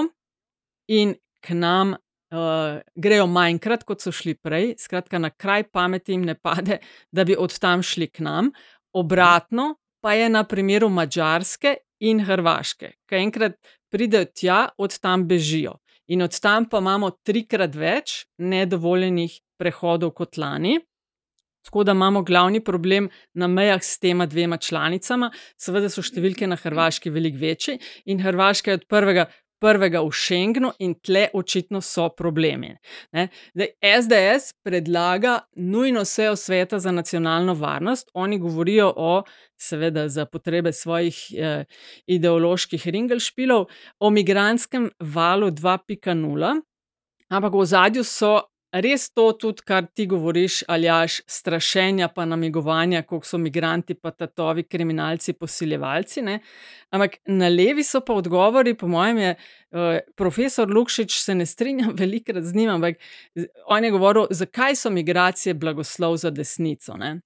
in k nam uh, grejo manjkrat, kot so šli prej, skratka, na kraj pameti jim ne pade, da bi od tam šli k nam, obratno pa je na primeru Mačarske in Hrvaške, ki enkrat pridejo tja, od tam bežijo. In od tam pa imamo trikrat več nedovoljenih prehodov kot lani. Tako da imamo glavni problem na mejah s tema dvema članicama. Seveda so številke na Hrvaški veliko večje in Hrvaška je od prvega, prvega v Schengenu in tle očitno so problemi. Ne? Zdaj, SDS predlaga nujno sejo sveta za nacionalno varnost. Oni govorijo o, seveda za potrebe svojih eh, ideoloških ringelšpilov, o migranskem valu 2.0, ampak v zadju so res to, tudi kar ti govoriš, aljaš, strašenja, pa namigovanja, koliko so migranti, pa tatovi, kriminalci, posiljevalci. Ne? Ampak na levi so pa odgovori, po mojem, je uh, profesor Lukšič, se ne strinjam velikrat z njim, ampak on je govoril, zakaj so migracije blagoslov za desnico. Ne?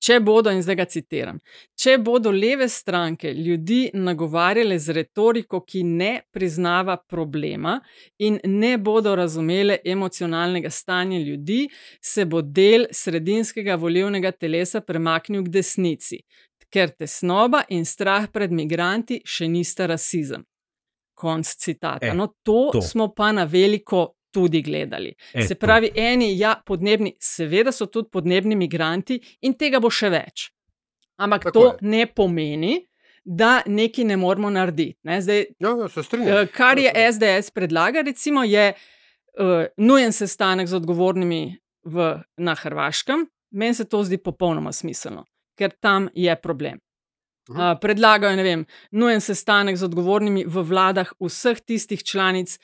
Če bodo, in zdaj ga citiram, če bodo leve stranke ljudi nagovarjale z retoriko, ki ne priznava problema in ne bodo razumele emocionalnega stanja ljudi, se bo del sredinskega volivnega telesa premaknil k desnici, ker tesnoba in strah pred migranti še nista rasizem. Konc citata. E, no, to, to. to smo pa na veliko tudi gledali. E, Se pravi, eni, ja, podnebni, seveda so tudi podnebni migranti in tega bo še več. Ampak Tako to je. ne pomeni, da nekaj ne moramo narediti. Ne? Zdaj, Ja, ja, se strinjam. Eh, Kar je Ja, SDS predlaga, recimo, je uh, nujen sestanek z odgovornimi v, na Hrvaškem. Meni se to zdi popolnoma smiselno, ker tam je problem. Uh, predlagajo, ne vem, nujen sestanek z odgovornimi v vladah vseh tistih članic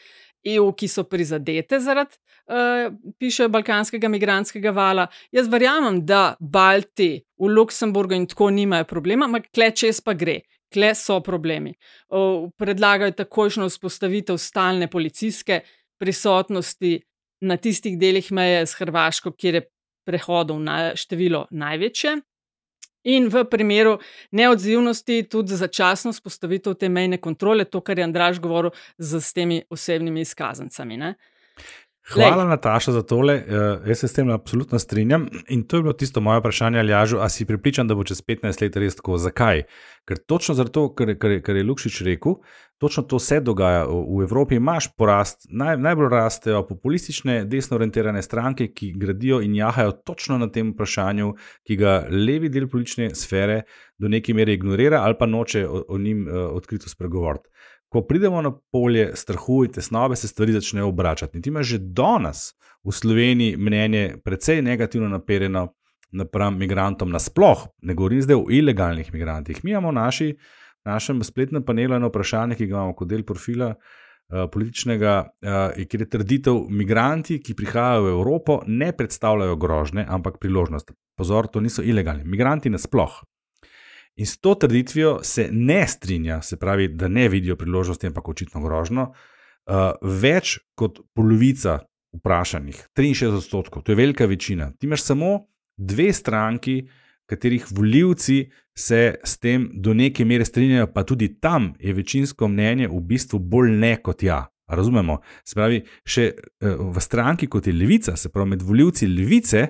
EU, ki so prizadete zaradi, uh, piše, balkanskega migranskega vala. Jaz verjamem, da Balti v Luksemburgu in tako nimajo problema, ampak kle čez pa gre. Kle so problemi. O, predlagajo takojšno vzpostavitev stalne policijske prisotnosti na tistih delih meje s Hrvaško, kjer je prehodov na število največje. In v primeru neodzivnosti tudi začasno spostavitev te mejne kontrole, to, kar je Andraš govoril z, temi osebnimi izkazancami. Ne? Hvala, Nataša, za tole. Uh, jaz se s tem absolutno strinjam. In to je bilo tisto moje vprašanje, ali Jažu, a si pripričan, da bo čez 15 let res tako? Zakaj? Ker točno zato, kar, kar, kar je Lukšič rekel, točno to se dogaja. V v Evropi imaš porast, naj, najbolj rastejo populistične, desno orientirane stranke, ki gradijo in jahajo točno na tem vprašanju, ki ga levi del politične sfere do neke mere ignorira ali pa noče o, o njim uh, odkrito spregovoriti. Ko pridemo na polje strahu in tesnobe, se stvari začnejo obračati. In ti imaš že danes v Sloveniji mnenje precej negativno naperjeno napram migrantom nasploh, ne govorim zdaj o ilegalnih migrantih. Mi imamo v naši, našem spletnem panelu eno vprašanje, ki ga imamo kot del profila uh, političnega, uh, kjer je trditev, migranti, ki prihajajo v Evropo, ne predstavljajo grožne, ampak priložnost. Pozor, to niso ilegalni. Migranti nasploh. In s to trditvijo se ne strinja, se pravi, da ne vidijo priložnosti, ampak očitno grožno. Uh, več kot polovica vprašanih, 63 odstotkov, to je velika večina. Ti imaš samo dve stranki, katerih voljivci se s tem do neke mere strinjajo, pa tudi tam je večinsko mnenje v bistvu bolj ne kot ja. Razumemo? Se pravi, še uh, v stranki kot je levica, se pravi med voljivci levice,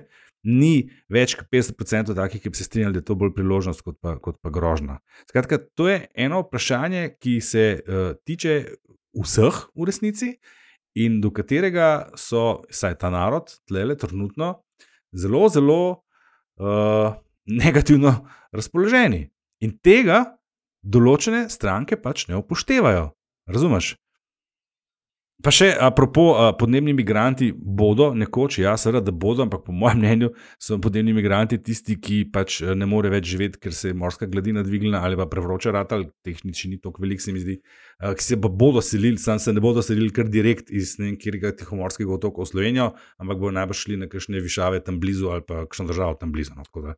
ni več kot 50% takih, ki bi se strinjali, da je to bolj priložnost kot pa, kot pa grožna. Skratka, to je eno vprašanje, ki se uh, tiče vseh v resnici in do katerega so, saj ta narod, tlele, trenutno, zelo, zelo uh, negativno razpoloženi. In tega določene stranke pač ne upoštevajo. Razumeš? Pa še, apropo, podnebni migranti bodo nekoč, ja, seveda, da bodo, ampak po mojem mnenju so podnebni migranti tisti, ki pač eh, ne more več živeti, ker se je morska gladina dvignila ali pa prevroča rata, ali tehnični ni tako velik, se mi zdi, ki se bodo selili, sam se ne bodo selili kar direkt iz ne vem, kjerega tihomorskega otoka v Slovenijo, ampak bodo najbrž šli na kakšne višave tam blizu ali pa kakšno državo tam blizu. No, tako da.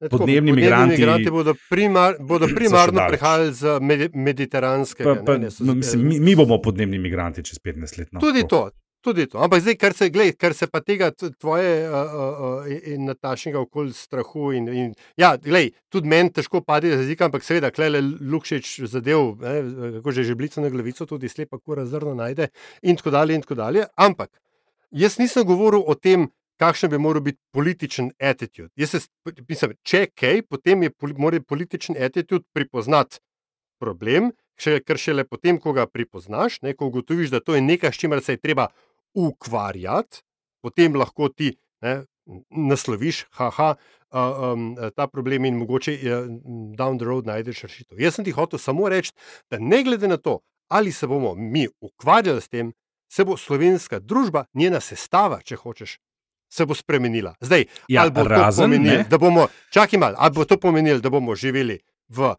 Ne, tako, Podnebni migranti- migranti bodo, primar, bodo primarno prihajali z med, mediteranskega. Pa, pa, ne, ne, so no, mislim, mi, mi bomo podnebni migranti čez 15 let. No, Tudi to. Tudi to. Ampak zdaj, kar se, glej, kar se pa tega tvoje uh, uh, uh, in Natašnega okoli strahu. In, in, ja, glej, tudi meni težko pade z jezika, ampak seveda, klele Lukšič zadev, ne, kako že žeblico na glavico, tudi slepa kura zrno najde in tako dalje in tako dalje. Ampak jaz nisem govoril o tem, kakšen bi moral biti političen attitude. Jaz se, mislim, če kaj, potem je poli, političen attitude prepoznati problem, še, ker šele potem, ko ga prepoznaš, ne, ko ugotoviš, da to je nekaj, s čimer se je treba ukvarjati, potem lahko ti ne, nasloviš, haha, uh, um, ta problem in mogoče uh, down the road najdeš rešitev. Jaz sem ti hotel samo reči, da ne glede na to, ali se bomo mi ukvarjali s tem, se bo slovenska družba, njena sestava, če hočeš. Se bo spremenila. Zdaj, Ja, ali bo to razen, pomenilo, ne. da bomo, čakaj malo, ali bo to pomenilo, da bomo živeli v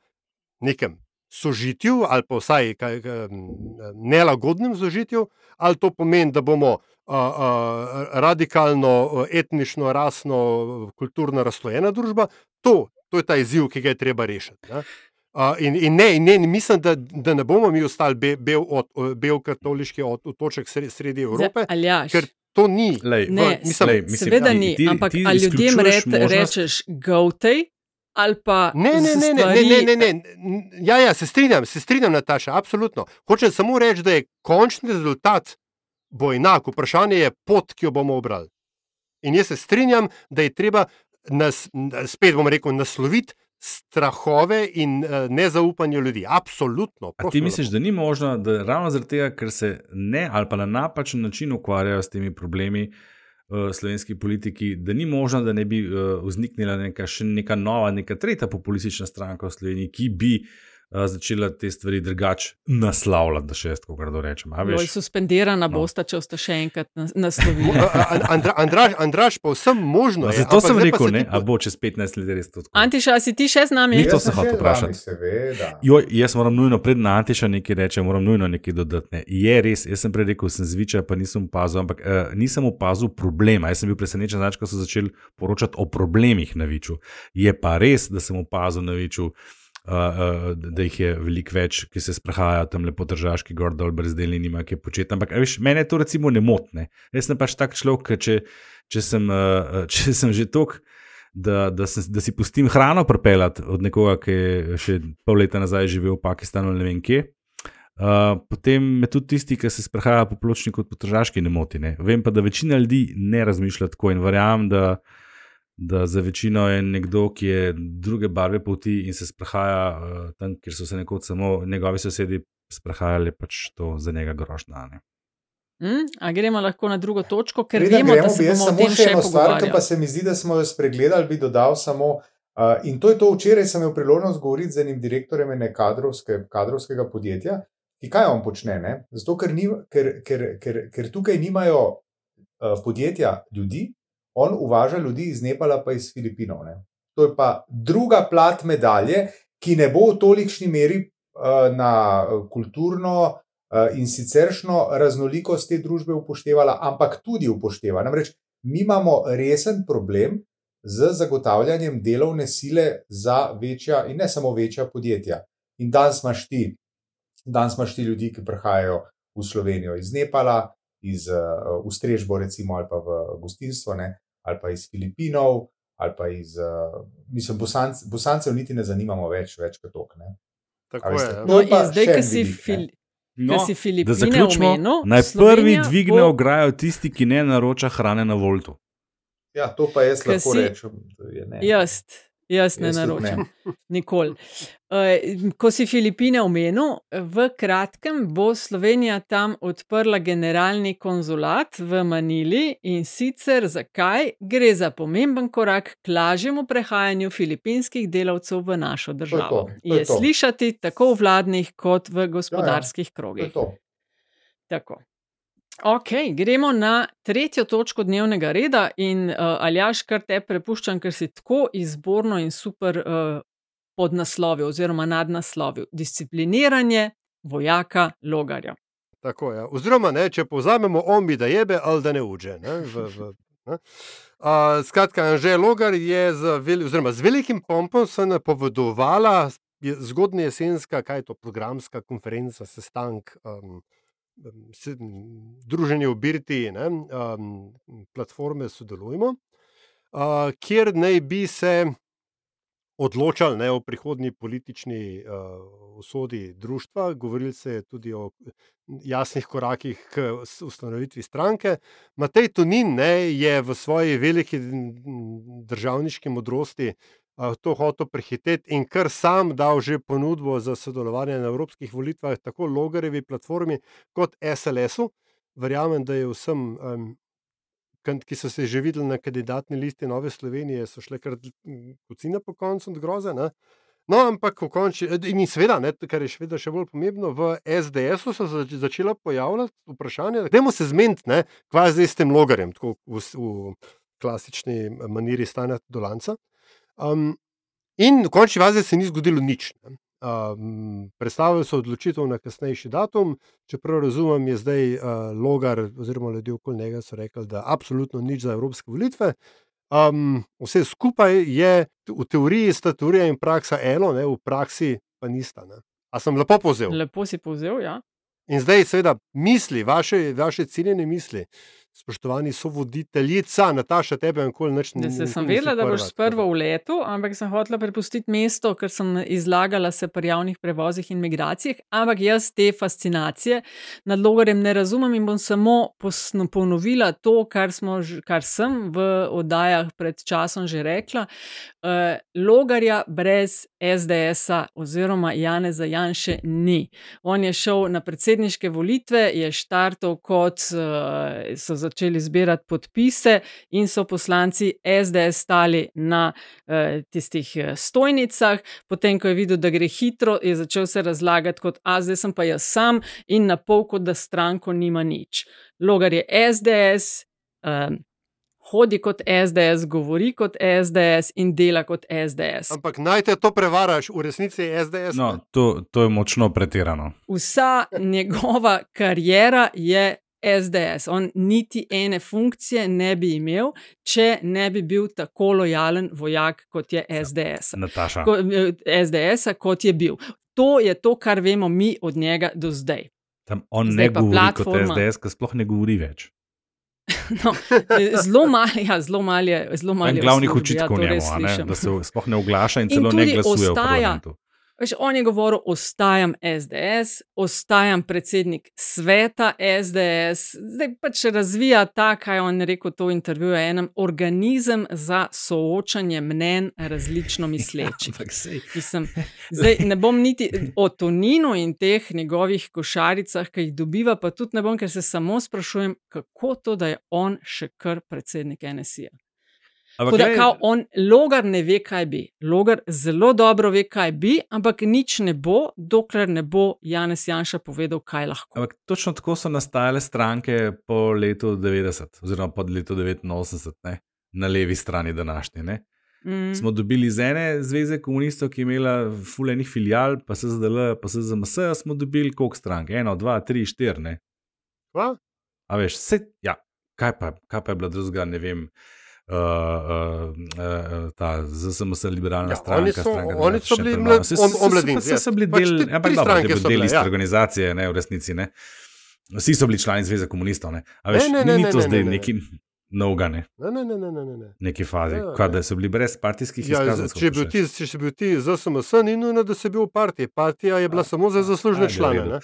nekem sožitju, ali pa vsaj kaj, nelagodnem sožitju, ali to pomeni, da bomo a, a, radikalno, etnično, rasno, kulturno razslojena družba, to, to je ta izziv, ki ga je treba rešiti. Ne? A, in, in, ne, in ne, in mislim, da, da ne bomo mi ostali be, bel, od, bel katoliški od, otoček sredi, Evrope, Aljaš. ker To ni, lej, ne, v, mislim, lej, mislim, seveda ni, ti, ampak ti ali ljudem ret, možnost... rečeš, govtej. Pa ne, ne, ne, ne, ne, ne, ne, ne. Ja, ja, se strinjam, se strinjam, Nataša, absolutno. Hočem samo reči, da je končni rezultat bo enak. Vprašanje je pot, ki jo bomo obrali. In jaz se strinjam, da je treba nas, spet bom rekel, nasloviti strahove in uh, nezaupanje ljudi. Absolutno. A ti misliš, da ni možno, da ravno zaradi tega, ker se ne ali pa na napačen način ukvarjajo s temi problemi uh, slovenski politiki, da ni možno, da ne bi uh, vzniknila neka, še neka nova, neka tretja populistična stranka v Sloveniji, ki bi uh, začela te stvari drugače naslavljati, da še jaz tako grdo rečem. A Joj, veš? suspendirana No. no. bosta, če boste še enkrat nas- naslovili. Andra, Andraž, Andraž, pa vsem možno. No, je, zato sem rekel, ne, a bo čez 15 let res to tako. Antiša, si ti še z nami? Ni to se sem hotel vprašati. Joj, jaz moram nujno pred Antiša nekaj reči, moram nujno nekaj dodati. Ne. Je res, jaz sem prej rekel, sem zviča, pa nisem opazil, ampak uh, nisem opazil problema. Jaz sem bil presenečen, znač, ko so začeli poročati o problemih na Viču. Je pa res, da sem opazil na Viču. Uh, uh, da jih je veliko več, ki se sprehajajo tam lepo državski, gor dol, brezdelni, nima kaj početi. Ampak, a veš, mene to recimo ne motne. Jaz sem pač tak človek, če, če, sem, uh, če sem že tok, da, da, sem, da si pustim hrano pripeljati od nekoga, ki je še pol leta nazaj živel v Pakistanu ali ne vem kje. Uh, potem me tudi tisti, ki se sprehajajo po pločniku, kot po tržaški, ne moti. Ne. Vem pa, da večina ljudi ne razmišlja tako in verjamem, da, da za večino je nekdo, ki je druge barve poti in se sprehaja uh, tam, kjer so se nekoč samo njegovi sosedi sprehajali, pač to za njega grožnja. Ne. Hm? A gremo lahko na drugo točko, ker Preden vemo, da gremo, se bi jaz bomo samo še eno stvar, ki pa se mi zdi, da smo jo spregledali, bi dodal samo. Uh, in to je to, včeraj sem imel priložnost govoriti z enim direktorjem ene kadrovske, kadrovskega podjetja, ki kaj on počne. Ne? Zato, ker, ni, ker, ker, ker, ker tukaj nimajo uh, podjetja ljudi, on uvaža ljudi iz Nepala pa iz Filipinov. Ne? To je pa druga plat medalje, ki ne bo v tolikšni meri uh, na uh, kulturno uh, in siceršno raznolikost te družbe upoštevala, ampak tudi upošteva. Namreč mi imamo resen problem z zagotavljanjem delovne sile za večja in ne samo večja podjetja. In danes imaš ti, danes imaš ti ljudi, ki prihajajo v Slovenijo iz Nepala, iz uh, Ustrežbo, recimo, ali pa v gostinstvo, ne, ali pa iz Filipinov, ali pa iz, uh, mislim, Bosanc, Bosancev niti ne zanimamo več, več kot tok. Ne. A Tako veste, je. ja. to No, in zdaj, en si, vidik, ne. fil, No, si da Filipine zaključimo. omenil, Naj prvi Slovenija dvigne bo- ograjo tisti, ki ne naroča hrane na voltu. Ja, to pa jaz lahko si- rečem. da je ne. Jaz. Jaz ne Jaz naročam, nikoli. Uh, ko si Filipine omenil, v kratkem bo Slovenija tam odprla generalni konzulat v Manili in sicer zakaj? Gre za pomemben korak k lažjemu prehajanju filipinskih delavcev v našo državo. to, to je Je to. slišati tako v vladnih kot v gospodarskih To je krogih. to. Tako. Ok, gremo na tretjo točko dnevnega reda in uh, Aljaš, kar te prepuščam, ker si tako izborno in super uh, podnaslovil oziroma nadnaslovil. Discipliniranje vojaka Logarja. Tako, ja. Oziroma, ne, če povzamemo, on bi da jebe ali da ne uđe. Ne, v, v, ne. A, skratka, Anže Logar je z, vel, oziroma, z velikim pompom se napovedovala je zgodnja jesenska, kaj je to, programska konferenca, sestank, um, druženje v Birti, ne, um, platforme Sodelujemo, uh, kjer naj bi se odločali ne, o prihodnji politični uh, usodi družstva. Govorili se je tudi o jasnih korakih k ustanovitvi stranke. Matej Tonin ne, je v svoji veliki državniški modrosti to hotel prehiteti in kar sam dal že ponudbo za sodelovanje na evropskih volitvah, tako Logarevi platformi kot SLS-u. Verjamem, da je vsem ki so se že videli na kandidatni listi Nove Slovenije, so šle kar kocine po koncu groze. Ne? No, ampak v končni, in seveda, ne, kar je še vedno še bolj pomembno, v SDS-u so zač- začela pojavljati vprašanja, da se zmeniti, kva je zdaj s tem logarjem, tako v, v klasični maniri stanja Dolanca. Um, in v končni fazi se ni zgodilo nič. Ne. Um, predstavili so odločitev na kasnejši datum, čeprav razumem, je zdaj uh, Logar oziroma ljudje okoli njega so rekli, da absolutno nič za evropske volitve. Um, vse skupaj je v teoriji sta teorija in praksa eno, ne, v praksi pa nista. Ne. A sem lepo povzel? Lepo si povzel, ja. In zdaj, seveda, misli, vaše, vaše ciljene misli, spoštovani sovoditeljica, Nataša, tebe nikoli nič Da se nikoli sem vedela, da boš sprva v letu, ampak sem hotela prepustiti mesto, ker sem izlagala se pri javnih prevozih in migracijah. Ampak jaz te fascinacije nad logarjem ne razumem in bom samo ponovila to, kar, smo, kar sem v oddajah pred časom že rekla. Uh, logarja brez SDS-a oziroma Janeza Janše ni. On je šel na predsedniške volitve, je štartov, kot uh, so začeli zbirati podpise, in so poslanci SDS stali na uh, tistih eh, stojnicah. Potem, ko je videl, da gre hitro, je začel se razlagati kot: A zdaj sem pa jaz sam in na pol, kot da stranko nima nič. Logar je SDS. Um, Hodi kot SDS, govori kot SDS in dela kot SDS. Ampak naj te to prevaraš, v resnici je SDS. No, to, to je močno pretirano. Vsa njegova karijera je SDS. On niti ene funkcije ne bi imel, če ne bi bil tako lojalen vojak kot je SDS. Nataša. Ko, eh, SDS, kot je bil. To je to, kar vemo mi od njega do zdaj. Tam on Zdaj ne govori platforma. kot SDS, ki sploh ne govori več. No, eh, zelo malo ja, zelo malo je. Zelo malo En je v glavnih službi, očitkov to njemu, ne, da se sploh ne oglaša in In celo ne glasuje v ostaja- parlamentu. Veš, on je govoril, ostajam SDS, ostajam predsednik sveta SDS, zdaj pač razvija ta, kaj je on rekel to v intervjuju, enem organizem za soočanje mnen različno mislečih. Sej. Mislim, zdaj ne bom niti o Toninu in teh njegovih košaricah, ki jih dobiva, pa tudi ne bom, ker se samo sprašujem, kako to, da je on še kar predsednik NSI-ja. Ampak Tako da, kao on, logar ne ve, kaj bi. Logar zelo dobro ve, kaj bi, ampak nič ne bo, dokler ne bo Janez Janša povedal, kaj lahko. Ampak točno tako so nastajale stranke po letu 90, oziroma po letu 89, ne? na levi strani današnje. Ne? Mm. Smo dobili iz ene zveze komunistov, ki je imela fulejnih filial, pa se zdaj, pa se ZMS, smo dobili koliko strank? Eno, dva, tri, štiri. Ne? Kva? A veš, vse, ja, kaj pa, kaj pa je bilo drugega, ne vem. Uh, uh, uh, ta ZSMS, liberalna Ja, ja, stranka, oni so- stranka oni so še bili pred mlad- mano. Saj om- so- so- omladinci, so- so- so bili pač del, ja, tri dobro, stranke to je so bil del iste ja. organizacije, ne v resnici. Ne. Vsi so bili člani Zveze komunistov. Ne. A veš, Ne, ne, ni ne, to ne, zdaj ne, ne. neki novega, ne, Ne, ne, ne, ne, ne, ne, ne. neki fazi, Ja, ja, ja. da so bili brez partijskih Ja, izkazov. če, bil ti, če si bil ti za SMS, ni nujno, da si bil v partiji. Partija je bila samo za zaslužne Ajde, v člane. Ne?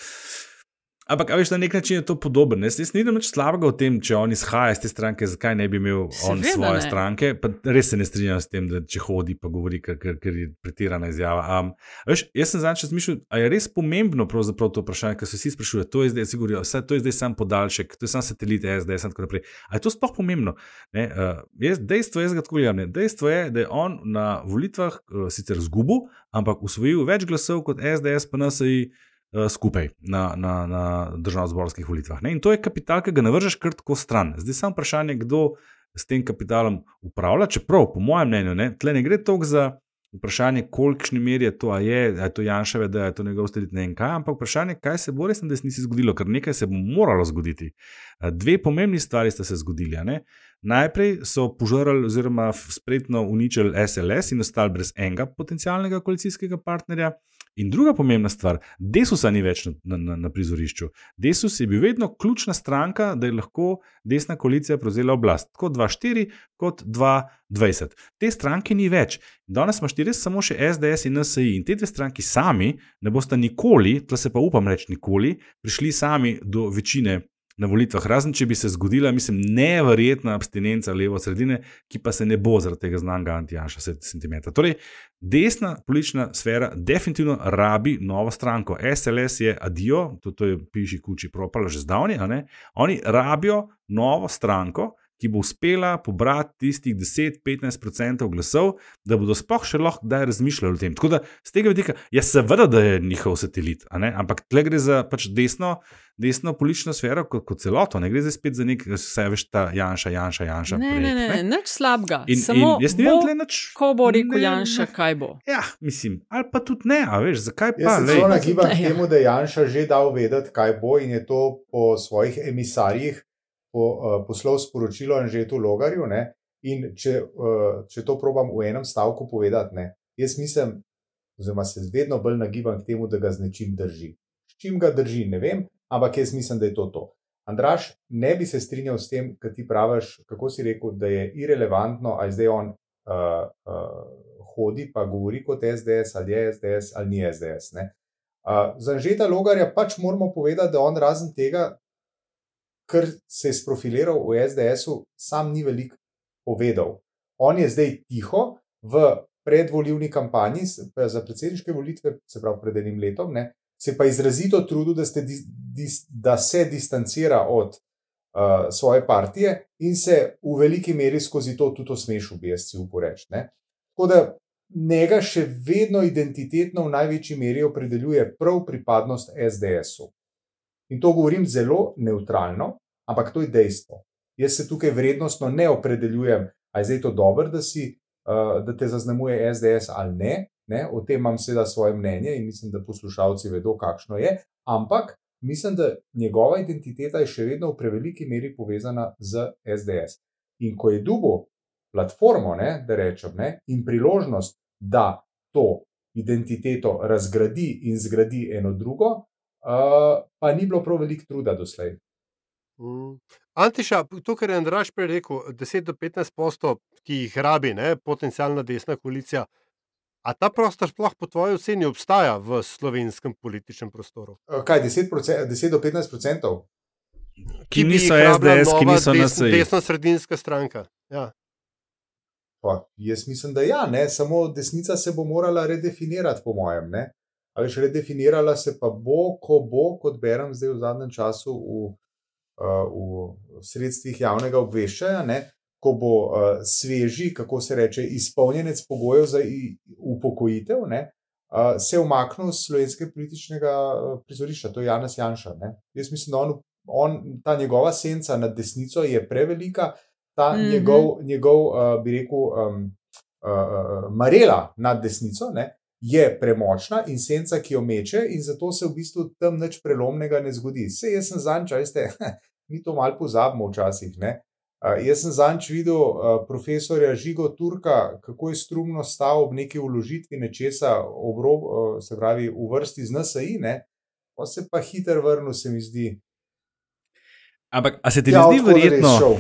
Ampak, veš, na nek način je to podobno. Jaz, jaz nisem nič slabega v tem, če on izhaja iz te stranke, zakaj ne bi imel on Seveda svoje ne. stranke. Pa res se ne strinjam s tem, da če hodi, pa govori, ker, ker, ker je pretirana izjava. Um, veš, jaz sem zadnjič razmišljal, ali je res pomembno to vprašanje, ker se vsi sprašujejo, to je zdaj, vsi govorijo, vse to je zdaj sam podaljšek, to je sam satelit SDS in tako naprej. Ali je to sploh pomembno? Ne, uh, jaz, dejstvo je, tako gledam, ne, dejstvo je, da je on na volitvah uh, sicer zgubil, ampak usvojil več glasov kot SDS, pa uh, skupaj na, na, na državno-zborskih volitvah. Ne? In to je kapital, ki ga ne vržeš kar tako stran. Zdaj samo vprašanje, kdo s tem kapitalom upravlja, čeprav, po mojem mnenju, ne, tle ne gre toliko za vprašanje, kolikšni meri je to, a je, a je to Janševe, da je to njegov stelit, ne vem kaj, ampak vprašanje, kaj se bo res na desnici zgodilo, ker nekaj se bo moralo zgoditi. Eh, Dve pomembni stvari sta se zgodili. Najprej so požrli oziroma spretno uničili SLS in ostali brez enega potencialnega koalicijskega partnerja. In druga pomembna stvar, Desusa ni več na, na, na, prizorišču. Desus je bil vedno ključna stranka, da je lahko desna koalicija prevzela oblast, tako 2-4 kot 2-20. Te stranke ni več. Danes imaš res samo še SDS in NSI in te dve stranki sami ne boste nikoli, tle se pa upam reči nikoli, prišli sami do večine na volitvah, razen če bi se zgodila, mislim, neverjetna abstinenca levo-sredine, ki pa se ne bo zaradi tega znanga antijanša sentimenta. Torej, desna politična sfera definitivno rabi novo stranko. SLS je adijo, to, to je piši kuči propala že zdavni? Oni rabijo novo stranko, ki bo uspela pobrati tistih 10-15% glasov, da bodo sploh še lahko kdaj razmišljali o tem. Tako da z tega vidika je seveda, da je njihov satelit, a ne? ampak tle gre za pač desno, desno politično sfero kot, kot celoto, ne gre zdaj spet za nek, vse veš, ta Janša, Janša, Janša. Ne, projekt, ne, ne, ne, nič slabega. In, Samo in jaz ne vem, tle nič. ko bo rekel ne- Janša, kaj bo. Ja, mislim, ali pa tudi ne, a veš, zakaj pa Jaz se zelo nagibam Ja. k temu, da je Janša že dal vedeti, kaj bo in je to po svojih emisarjih po, uh, poslal sporočilo Anžetu Logarju. Ne? In če, uh, če to probam v enem stavku povedati, ne? jaz mislim, oziroma se vedno bolj nagibam k temu, da ga z nečim drži. S čim ga drži, ne vem, ampak jaz mislim, da je to to. Andraš, ne bi se strinjal s tem, kar ti praviš, kako si rekel, da je irrelevantno, ali zdaj on uh, uh, hodi pa govori kot SDS, ali je SDS ali ni SDS. Ne? Uh, za Anžeta Logarja pač moramo povedati, da on razen tega, kar se je sprofiliral v SDS-u, sam ni veliko povedal. On je zdaj tiho v predvolilni kampanji za predsedniške volitve, se pravi pred enim letom, ne, se pa izrazito trudil, da, dis, dis, da se distancira od uh, svoje partije in se v veliki meri skozi to tudi osmešil, bi jaz si upal reči. Tako da njega še vedno identitetno v največji meri opredeljuje prav pripadnost SDS-u. In to govorim zelo neutralno, ampak to je dejstvo. Jaz se tukaj vrednostno ne opredeljujem, ali je zdaj to dobro, da, si, uh, da te zaznamuje SDS ali ne. ne. O tem imam seveda svoje mnenje in mislim, da poslušalci vedo, kakšno je. Ampak mislim, da njegova identiteta je še vedno v preveliki meri povezana z SDS. In ko je dubo platformo, ne, da rečem, ne, in priložnost, da to identiteto razgradi in zgradi eno drugo, uh, pa ni bilo prav veliko truda doslej. Mm. Antiša, to, kar je Andraš prej rekel, 10 do 15 posto, ki jih rabi ne, potencijalna desna koalicija. A ta prostor sploh po tvoji oceni obstaja v slovenskem političnem prostoru? Uh, kaj 10, 10 do 15 odstotkov? Ki bi niso SDS, ki niso des, NSI. Desno-sredinska stranka. Ja. Pa, jaz mislim, da ja, ne? samo desnica se bo morala redefinirati, po mojem. Ne? A veš, redefinirala se pa bo, ko bo, kot berem zdaj v zadnjem času v, uh, v sredstvih javnega obveščanja, ne? ko bo uh, sveži, kako se reče, izpolnjenec pogojev za upokojitev, ne? Uh, se umaknil z slovenskega političnega prizorišča, to je Janes Janša. Ne? Jaz mislim, da on, on, ta njegova senca nad desnico je prevelika, ta mm. -hmm. njegov, njegov uh, bi rekel, um, uh, uh, marela nad desnico ne, je premočna in senca, ki jo meče, in zato se v bistvu tam nič prelomnega ne zgodi. Vse jaz sem zanj, če veste, mi to malo pozabimo včasih. Ne. Uh, jaz sem zanj videl uh, profesorja Žigo Turka, kako je strumno stal ob neki uložitvi nečesa, obrob, uh, se pravi, v vrsti z NSI, ne, pa se pa hiter vrnil, se mi zdi. Ampak, a se ti Ja, ne zdi verjetno.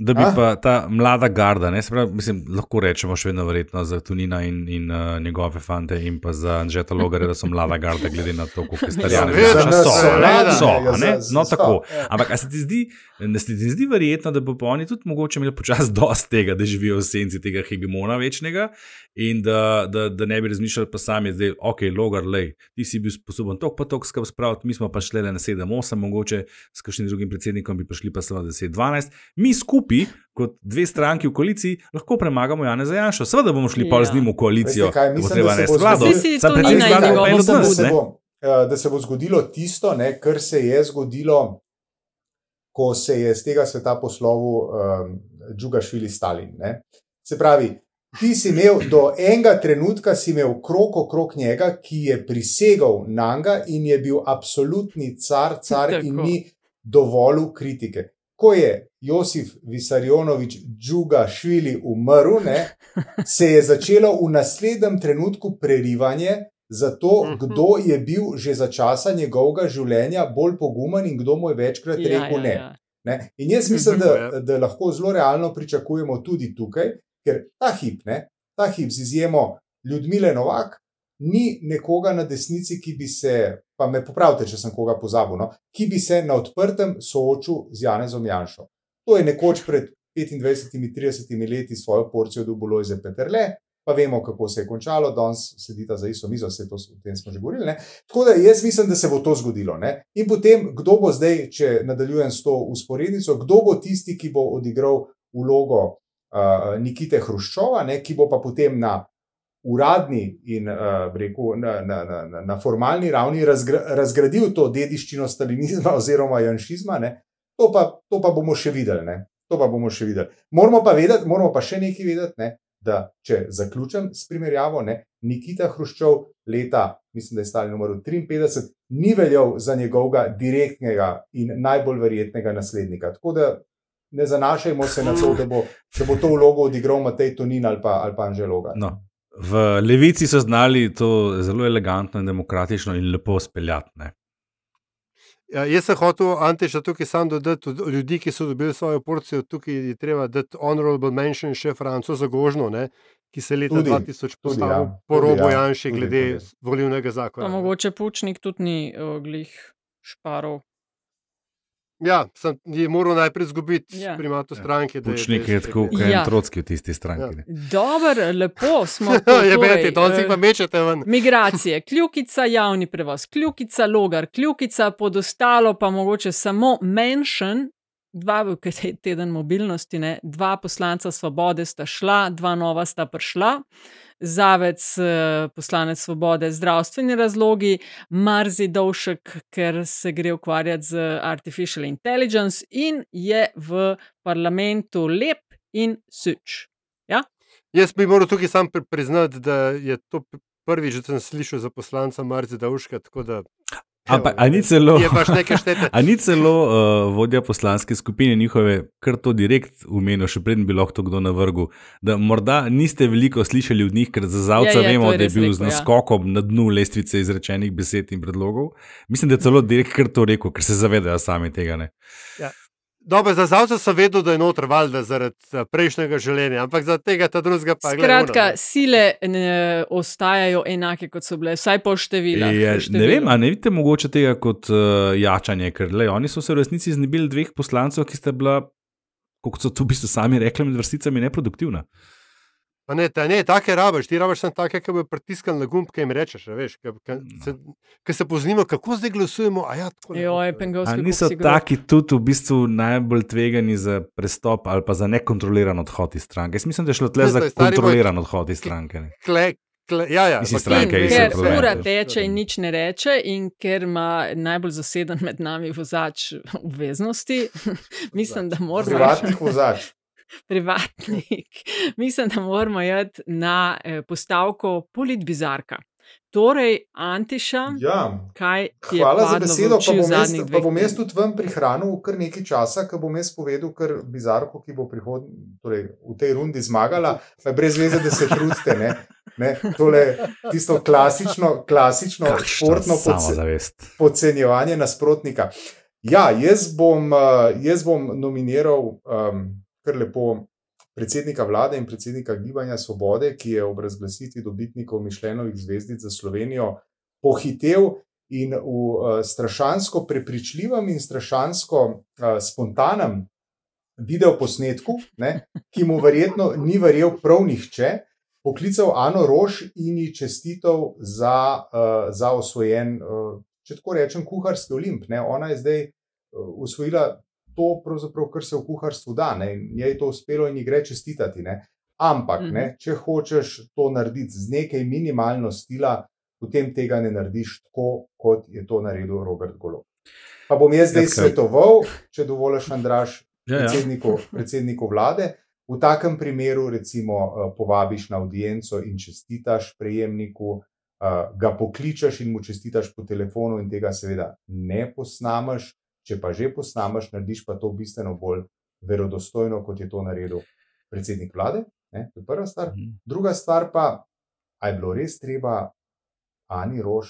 Da bi A? pa ta mlada garda, ne, pravi, mislim, lahko rečemo še vedno verjetno za Tunina in, in uh, njegove fante in pa za Anžeta Logare, da so mlada garda, glede na to, koliko je. Seveda, So, so, seveda. so, Ja, a ne? No, tako. Ampak se ti zdi, da se ti zdi verjetno, da bo pa oni tudi mogoče imeli počasi dosti tega, da živijo v senci tega hegemona večnega in da, da, da ne bi razmišljali pa sami, da je ok, logar, lej, ti si bil sposoben tok pa tok skrb spraviti, mi smo pa šli na 7-8, mogoče s kakšnim drugim predsednikom bi prišli pa samo na 10-12. Mi skupaj, kot dve stranki v koaliciji, lahko premagamo Jana Zajanša. Seveda bomo šli ja. Ja. z njim v koalicijo, Veste kaj, da bo mislim, treba narediti bo vlado. Sam predsednik vlade bo en od Mislim, nas, se, ne? bo, eh, da se bo zgodilo tisto, ne, kar se je zgodilo, ko se je z tega sveta poslovil um, Džugašvili Stalin. Ne. Se pravi, ti si imel do enega trenutka si imel krok okrog njega, ki je prisegal na njega in je bil absolutni car, car in Tako. ni dovolil kritike. Ko je Josif Visarjonovič Džugašvili umrl, ne, se je začelo v naslednjem trenutku prerivanje za to, Mhm. kdo je bil že za časa njegovega življenja bolj pogumen in kdo mu je večkrat Ja, rekel ja, ne. ja. Ne? In jaz mislim, Mhm, da, ja. da lahko zelo realno pričakujemo tudi tukaj, ker ta hip, ne, ta hip z izjemo Ljudmile Novak, ni nekoga na desnici, ki bi se, pa me popravite, če sem koga pozabil, no, ki bi se na odprtem soočil z Janezom Janšo. To je nekoč pred 25-30 leti svojo porcijo dobil Lojze Peterle, pa vemo, kako se je končalo, danes sedita za isto mizo, vse to o tem smo že govorili. Ne. Tako da jaz mislim, da se bo to zgodilo. Ne. In potem, kdo bo zdaj, če nadaljujem s to usporednico, kdo bo tisti, ki bo odigral vlogo Nikite Hruščova, ne, ki bo pa potem na uradni in uh, rekel, na, na, na, na formalni ravni razgra, razgradil to dediščino stalinizma oziroma janšizma, ne, to, pa, to pa bomo še videli. Ne. To pa bomo še videli. Moramo pa, vedeti, moramo pa še nekaj vedeti, ne, da če zaključim s primerjavo, ne, Nikita Hruščov leta, mislim, da je Stalin umrl 53, ni veljal za njegovega direktnega in najbolj verjetnega naslednika. Tako da ne zanašajmo se na to, da bo, da bo to vlogo odigral Matej Tonin ali pa, ali pa Anželoga. No. V levici so znali to zelo elegantno in demokratično in lepo speljati. Ne. Ja, jaz sem hotel, Anteša, tukaj sam dodati od ljudi, ki so dobili svojo porcijo. Tukaj je treba dati honorable mention še Francoza Gožno, ne, ki se je leta Tudi, 2000 tudi, postavil ja, po tudi, robu ja, tudi, glede tudi. volivnega Pa zakona. ne. mogoče Pučnik tudi ni uh, glih šparov. Ja, sem je moral najprej izgubiti Ja. ja. primato stranke. da je- je tako, kot Ja. en trotski v tisti stranki. ne. Dobro, lepo smo. Ja, to, je beti, danes jih eh, pa mečete ven. Migracije, kljukica, javni prevoz, kljukica, logar, kljukica, pod ostalo pa mogoče samo menšen. Dva, ker je teden mobilnosti, ne, dva poslanca svobode sta šla, dva nova sta prišla. Zavec, eh, poslanec svobode, zdravstveni razlogi, Marzi Dovšek, ker se gre ukvarjati z artificial intelligence in je v parlamentu lep in suč. Jaz bi moral tukaj sam pri- priznati, da je to prvič, da sem slišal za poslanca Marzi tako Da, Ampak, a ni celo, Je nekaj štete. a ni celo uh, vodja poslanske skupine njihove, kar to direkt umenil, še preden bi lahko kdo navrgel, da morda niste veliko slišali od njih, ker za zavca Ja, ja, vemo, je da je bil rekel, z ja. naskokom na dnu lestvice izrečenih besed in predlogov. Mislim, da je celo direkt kar to rekel, ker se zavedajo sami tega. Ne. Dobro, za zavca sem vedel, da je noter valjda zaradi eh, prejšnjega življenja, ampak za tega ta drugega pa glej, Skratka, ne. sile ne, ostajajo enake, kot so bile, vsaj po številu. Je, ne vem, a ne vidite mogoče tega kot uh, jačanje, ker le, oni so se v resnici znebili dveh poslancev, ki sta bila, kot so to v bistvu sami rekli, med vrsticami neproduktivna. Pa ne, ta, ne, take rabiš, ti rabiš samo take, ki bi pritiskali na gumb, ki jim rečeš, veš, ki, ki, se, ki se poznimo, kako zdaj glasujemo. A ja, tako ne bo. Joj, niso taki tudi v bistvu najbolj tvegani za prestop ali pa za nekontroliran odhod iz stranke? Jaz mislim, da je šlo tle Ne, za stari moj- kontroliran odhod iz stranke. Kle, kle, ja, ja, Mislim, stranke iz Ker ura teče in nič ne reče, in ker ima najbolj zaseden med nami vozač obveznosti, mislim, da moramo. Privatnih vozač. privatnik. Mislim, da moramo iti na eh, postavko politbizarka. Torej, Antiša, Ja. kaj ti je Hvala za besedo. Pa v bom, jaz, pa bom jaz tudi vam prihranil kar nekaj časa, ko bom jaz povedal, kar bizarko, ki bo prihod, torej, v tej rundi zmagala, pa brez veze, da se trudite. Ne? Ne? Tole, tisto klasično, klasično Kakšna športno podce, podcenjevanje nasprotnika. Ja, jaz bom, uh, jaz bom nominiral um, kar lepo predsednika vlade in predsednika Gibanja Svobode, ki je ob razglasitvi dobitnikov Mišljenovih zvezdic za Slovenijo pohitev in v uh, strašansko prepričljivem in strašansko uh, spontanem video posnetku, ne, ki mu verjetno ni verjel prav nihče, poklical Ano Rož in ji čestitev za, uh, za osvojen, uh, če tako rečem, kuharski olimp. Ne. Ona je zdaj usvojila to, kar se v kuharstvu da, ne, in je to uspelo in ji gre čestitati. Ne. Ampak, ne, Mhm. če hočeš to narediti z nekaj minimalno stila, potem tega ne narediš tako, kot je to naredil Robert Golo. Pa bom jaz zdaj Skratka- svetoval, če dovoliš, Andraš, Ja, ja. predsedniku, predsedniku vlade. V takem primeru, recimo, eh, povabiš na audienco in čestitaš prejemniku, eh, ga pokličeš in mu čestitaš po telefonu, in tega seveda ne posnameš. Če pa že posnameš, narediš pa to bistveno bolj verodostojno, kot je to naredil predsednik vlade. Ne, to je prva stvar. Mhm. Druga stvar pa, a je bilo res treba Ani Rož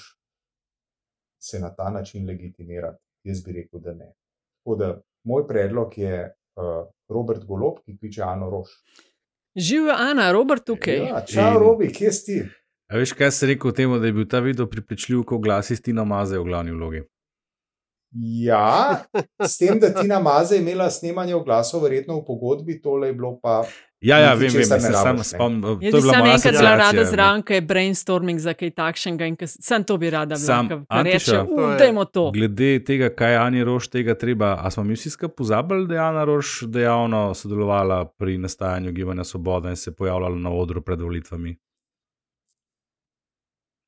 se na ta način legitimirati? Jaz bi rekel, da ne. Tako da moj predlog je uh, Robert Golob, ki kliče Ano Rož. Živijo Ana, Robert tukaj. Ja, čau, Robi, kje si? A veš, kaj se reče o tem, da je bil ta video pripričljiv, ko glasi Tina Maze v glavni vlogi? Ja, s tem, da Tina Maze je imela snemanje v glasu, verjetno v pogodbi, tole je bilo pa. Ja, ja, vem, vem, ne sam spomnim. Jaz To je bi bila moja enkrat bila rada zraven, kaj je brainstorming za kaj takšnega in sem to bi rada bila, Antiša, reče, To je- udajmo to. Glede tega, kaj je Ani Roš tega treba, a smo mi vsi skupaj pozabili, da je Ana Roš dejavno sodelovala pri nastajanju Gibanja Svoboda in se pojavljala na odru pred volitvami.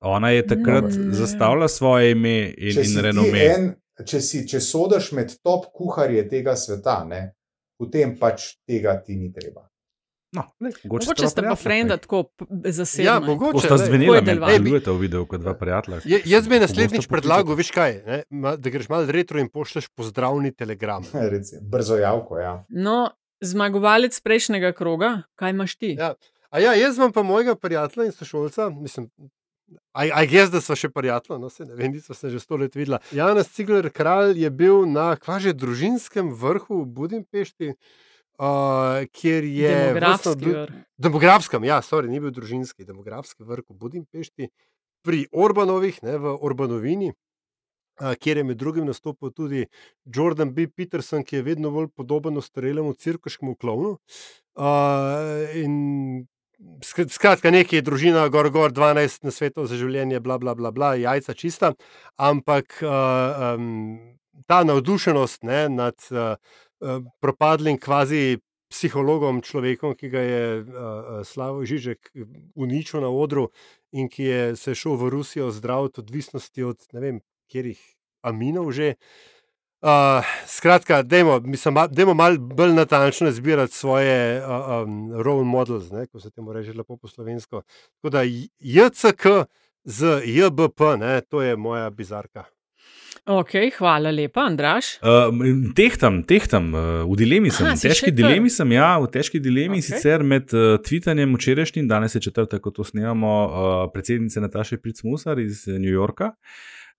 Ona je takrat Mm. zastavila svoje ime in, in ti renome. en, če, si, če sodiš med top kuharje tega sveta, ne, potem pač tega ti ni treba. No, mogoče Mogoče ste pa frenda tako zasebno. Ja, mogoče. Je me delovalo. delujete v videu kot dva prijatelja. Je, jaz bi naslednjič predlagal, veš kaj, ne, da greš malo retro in pošleš pozdravni telegram. Brzo javko, ja. No, zmagovalec prejšnjega kroga, kaj imaš ti? Ja. A ja, jaz imam pa mojega prijatelja in sošolca, mislim, aj jaz, da smo še prijatelji, no se ne vem, nismo se že sto let videla. Janez Cigler kralj je bil na kvaže družinskem vrhu v Budimpešti, uh, kjer je Demografski vrstno vrh. Demografskem, ja, sorry, ni bil družinski, demografski vrh v Budimpešti, pri Orbanovih, ne, v Orbanovini, a, kjer je med drugim nastopil tudi Jordan B. Peterson, ki je vedno bolj podoben ostarelemu cirkuškemu klovnu. A, in Skratka, nekaj je družina, gor, gor, 12 na svetu za življenje, bla, bla, bla, bla jajca čista. Ampak uh, um, ta navdušenost ne, nad uh, uh, propadlim kvazi psihologom, človekom, ki ga je uh, Slavo Žižek uničil na odru in ki je se šel v Rusijo zdraviti odvisnosti od ne vem, katerih aminov že. Uh, skratka, dajmo, mislim, dajmo malo bolj natančno izbirati svoje uh, um, role models, ne, ko se temu reče lepo po slovensko. Tako da JCK z JBP, ne, to je moja bizarka. Ok, hvala lepa, Andraš. Uh, tehtam, tehtam, uh, v dilemi sem, Aha, v težki dilemi sem, ja, v težki dilemi okay. sicer med uh, tvitanjem včerajšnjim, danes je četrtek, ko to snemamo, uh, predsednice Nataše Pricmusar iz New Yorka.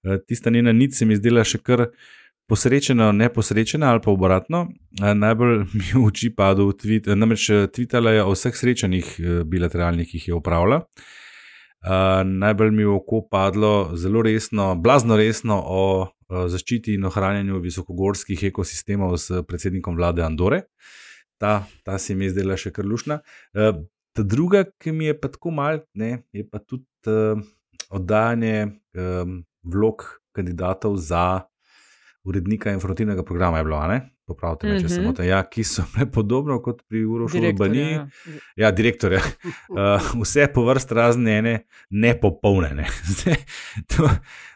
Uh, tista njena nič se mi zdela še kar posrečena, neposrečena ali pa obratno. Uh, najbolj mi je v oči padel tweet, eh, namreč eh, tvitala je o vseh srečanjih eh, bilateralnih, ki jih je upravila. Uh, najbolj mi je v oko padlo zelo resno, blazno resno o uh, zaščiti in ohranjanju visokogorskih ekosistemov s predsednikom vlade Andore. Ta, ta se mi je zdela še kar lušna. Uh, ta druga, ki mi je pa tako mal, ne, je pa tudi uh, oddajanje um, vlog kandidatov za urednika informativnega programa. Je bilo, ne? Popravite me, če se Mhm. motim. Ja, ki so me podobno kot pri Urošu Direktorja, Urbaniji. ja. Ja, direktorja. Uh, vse po vrst razne, ene, nepopolne. Ne. Zdaj, to,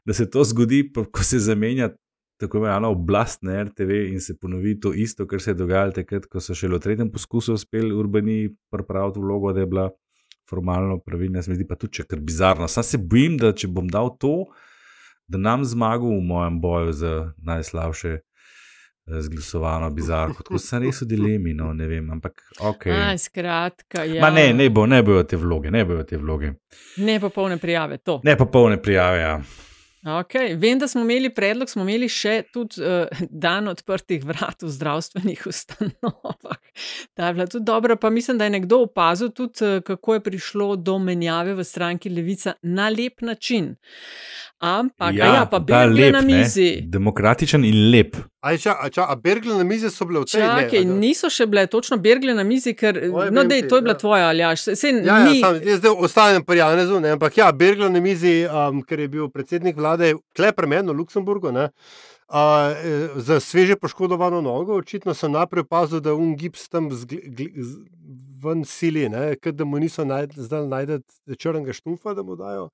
da se to zgodi, ko se zamenja tako imenovana oblast na RTV in se ponovi to isto, kar se je dogajalo takrat, ko so še v tretjem poskusu uspeli urbani pripraviti vlogo, da je bila formalno pravilna. Se mi zdi pa tudi če kar bizarno. Sam se bojim, da če bom dal to, da nam zmagal v mojem boju za najslabše. eh, Zglasovano, bizarno, tako sem res v dilemi, no, ne vem, ampak ok. A, skratka, ja. Ma ne, ne, bo, ne bojo te vloge, ne bojo te vloge. Nepopolne prijave, to. Ne popolne prijave. Ja. Okay. Vem, da smo imeli predlog, smo imeli še tudi uh, dan odprtih vrat v zdravstvenih ustanovah. Ta je bila tudi dobra, pa mislim, da je nekdo opazil tudi, uh, kako je prišlo do menjave v stranki Levica na lep način. Ampak, ja, ja pa Bergle na mizi. Ne? Demokratičen in lep. A, ča, a, ča, a Bergle na mizi so bile vse? Čakaj, ne, niso še bile točno Bergle na mizi, ker Oje, no, dej, to je bila ja. tvoja aljaš. Se, se, ja, ni... ja, sam, jaz zdaj ostanem pri Janezu, ne? ampak ja, Bergle na mizi, um, ker je bil predsednik vlade, klepre meni v Luksemburgu. Ne? Uh, za sveže poškodovano nogo, očitno sem najprej opazil, da je un gips tam ven sili, da mu niso zdaj najdel črnega štumfa, da mu dajo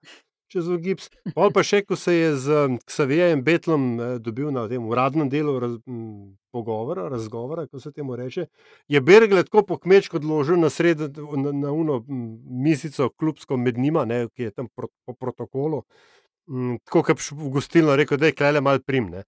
čez gips. Pol pa še, ko se je z Ksavijem Betlom eh, dobil na tem uradnem delu raz, m, pogovora, razgovora, kako se temu reče, je Bergle tako po kmečko odložil na sred, na, na uno misico, klubsko med njima, ne, ki je tam pro, po protokolu. M, tako kot v gostilno rekel, da je klele mal primne.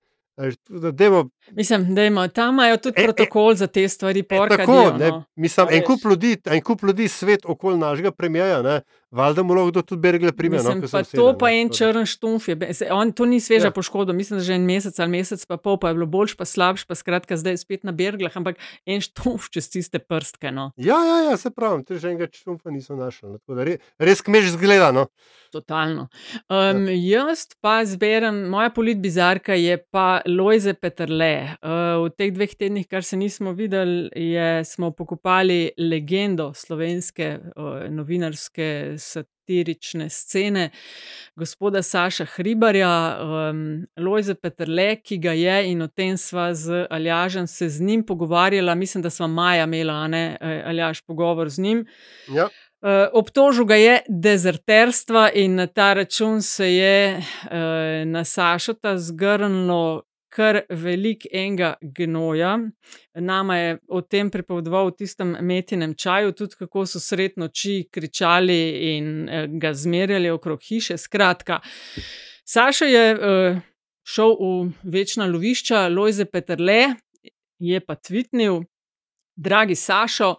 Dejmo, mislim, da ima tam tudi e, protokol e, za te stvari. E, tako, ne, no. mislim, en kup, ljudi, en kup ljudi, svet okoli našega premijeja, valjda mu lahko tudi bergle prime. No, pa to pa en črn štumf je. On, to ni sveža ja. poškodba, mislim, da že en mesec ali mesec pa pol, pa je bilo boljš, pa slabš, pa skratka zdaj spet na berglah, ampak en štumf čez tiste prstke. No. Ja, ja, ja, se pravi, te že enega štumfa niso našli. No, res, res kmež zgleda. No. Totalno. Um, ja. Jaz pa zberem, moja politbizarka je pa Lojze Petrle. Uh, v teh dveh tednih, kar se nismo videli, je, smo pokopali legendo slovenske uh, novinarske satirične scene, gospoda Saša Hribarja, um, Lojze Petrle, ki ga je in o tem sva z Aljažem se z njim pogovarjala. Mislim, da sva maja imela, ne Aljaš, pogovor z njim. Ja. Uh, obtožil ga je dezerterstva in na ta račun se je uh, na Sašota zgrnilo kar velik enega gnoja. Nama je o tem pripovedoval v tistem metinem čaju, tudi kako so sred noči kričali in eh, ga zmerjali okrog hiše. Skratka, Saša je uh, šel v večna lovišča, Lojze Petrle je pa tvitnil. Dragi Sašo,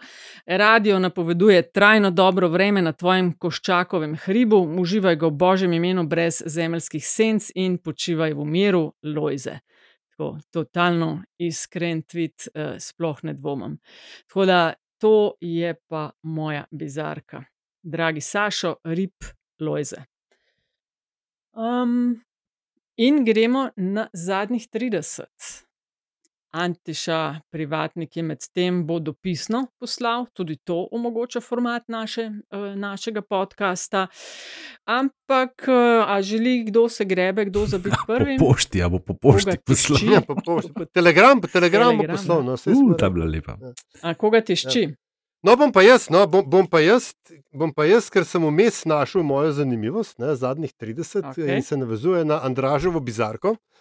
radio napoveduje trajno dobro vreme na tvojem koščakovem hribu, uživaj ga v božjem imenu brez zemeljskih senc in počivaj v miru, Lojze tako totalno iskren tvit, uh, sploh ne dvomim. Tako da to je pa moja bizarka, dragi Sašo, rip Lojze. Um, in gremo na zadnjih 30. Antiša, privatnik je medtem bo dopisno poslal, tudi to omogoča format naše, eh, našega podcasta. Ampak, eh, a želi kdo se grebe, kdo za biti prvi? Po pošti, a bo po pošti poslal. Ja, po pošti. Telegram, telegram bo poslal, no, vse skupaj. Ta bila lepa. Ja. A koga tišči? Ja. No, bom pa jaz, no, bom, bom, pa jaz, bom pa jaz, ker sem vmes našel mojo zanimivost, ne, zadnjih 30 okay. in se navezuje na Andražovo bizarko. Uh,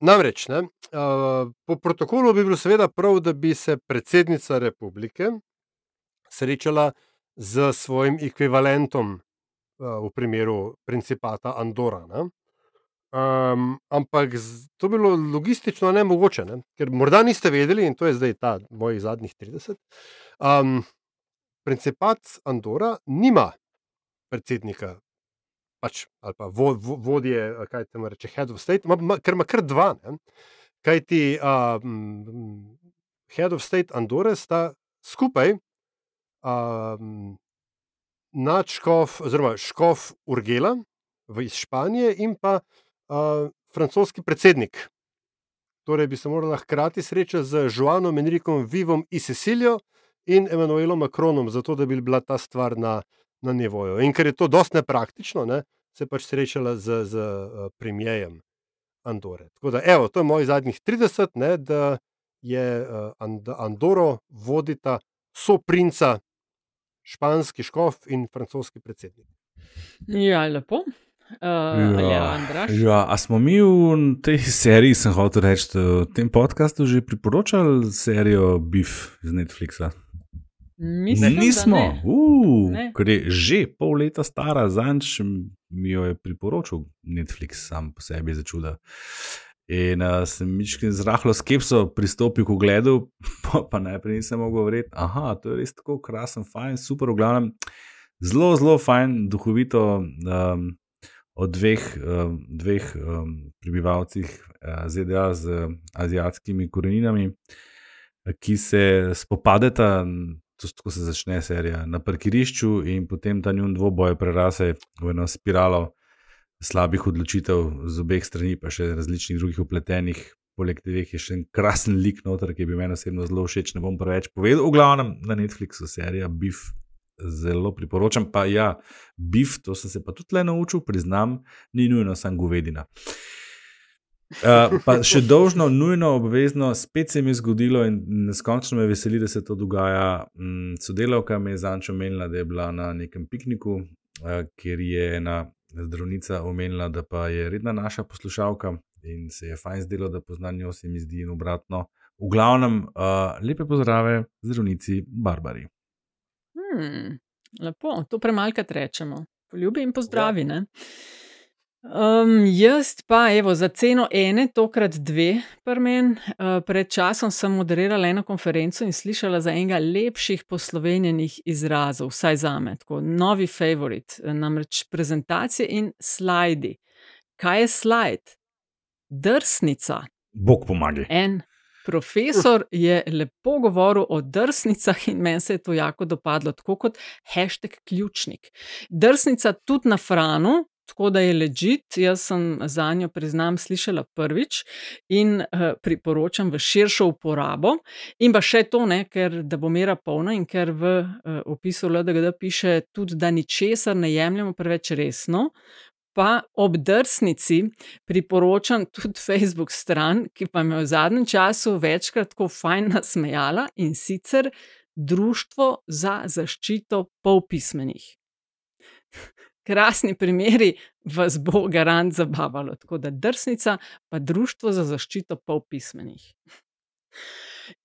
namreč, ne, uh, po protokolu bi bilo seveda prav, da bi se predsednica republike srečala z svojim ekvivalentom uh, v primeru principata Andora. Um, ampak to bi bilo logistično ne mogoče, ne? ker morda niste vedeli, in to je zdaj ta mojih zadnjih 30. Um, principat Andora nima predsednika pač, ali pa vo, vo, vodje, kaj te reče, head of state, ma, ma, ker ima kar dva. Ne? Kaj ti um, head of state Andore sta skupaj um, nadškof, oziroma škof Urgela v Španiji in pa uh, francoski predsednik. Torej bi se morala hkrati srečati z Joanom Enrikom Vivom iz Sicilijo in Emanuelom Macronom, zato da bi bila ta stvar na, na nivoju. In ker je to dosti nepraktično, ne, se pač srečala z, z uh, premijejem Andore. Tako da, evo, to je moj zadnjih 30, ne, da je And Andoro vodita so princa, španski škof in francoski predsednik. Ja, lepo. Uh, ja, ja, a smo mi v tej seriji, sem hotel reči, v tem podkastu že priporočali serijo Beef iz Netflixa? Mislim, ne, nismo, uh, ker je že pol leta stara, zanč mi jo je priporočil Netflix, sam po sebi za čuda. In uh, sem mičkin z rahlo skepso pristopil k ogledu, pa, pa najprej nisem mogel verjeti, da je res tako krasen, fajn, super, v glavnem, zelo, zelo fajn, duhovito. Um, o dveh, um, dveh um, prebivalcih uh, ZDA z azijskimi koreninami, ki se spopadeta, tako se začne serija, na parkirišču in potem ta njun dvoboj prerase v eno spiralo slabih odločitev z obeh strani, pa še različnih drugih upletenih. Poleg tega je še en krasen lik noter, ki bi meni osebno zelo všeč. Ne bom preveč povedal, v glavnem na Netflixu serija Beef zelo priporočam. Pa ja, Beef, to sem se pa tudi le naučil, priznam, ni nujno samo govedina. Uh, pa še dolžno, nujno, obvezno, spet se mi je zgodilo in neskončno me veseli, da se to dogaja. Mm, sodelavka mi je zanč omenila, da je bila na nekem pikniku, uh, kjer je ena zdravnica omenila, da pa je redna naša poslušalka in se je fajn zdelo, da pozna njo, se mi zdi in obratno. V glavnem, uh, lepe pozdrave zdravnici Barbari. Hmm, lepo, to premalkrat rečemo. Ljubi in pozdravi. Ja. Um, jaz pa, evo, za ceno ene, tokrat dve, prmen. Uh, pred časom sem moderirala eno konferenco in slišala za enega lepših poslovenjenih izrazov, vsaj za me, tako novi favorit, namreč prezentacije in slajdi. Kaj je slajd? Drsnica. Bog pomaga. En profesor je lepo govoril o drsnicah in meni se je to jako dopadlo, tako kot hashtag ključnik. Drsnica tudi na franu, tako da je ležit. Jaz sem za njo, priznam, slišala prvič in uh, priporočam v širšo uporabo. In pa še to, ne, ker da bo mera polna in ker v uh, opisu LDGD piše tudi, da ničesar ne jemljemo preveč resno. Pa ob drsnici priporočam tudi Facebook stran, ki pa me je v zadnjem času večkrat tako fajn nasmejala in sicer Društvo za zaščito polpismenih krasni primeri vas bo garant zabavalo. Tako da drsnica, pa Društvo za zaščito polpismenih.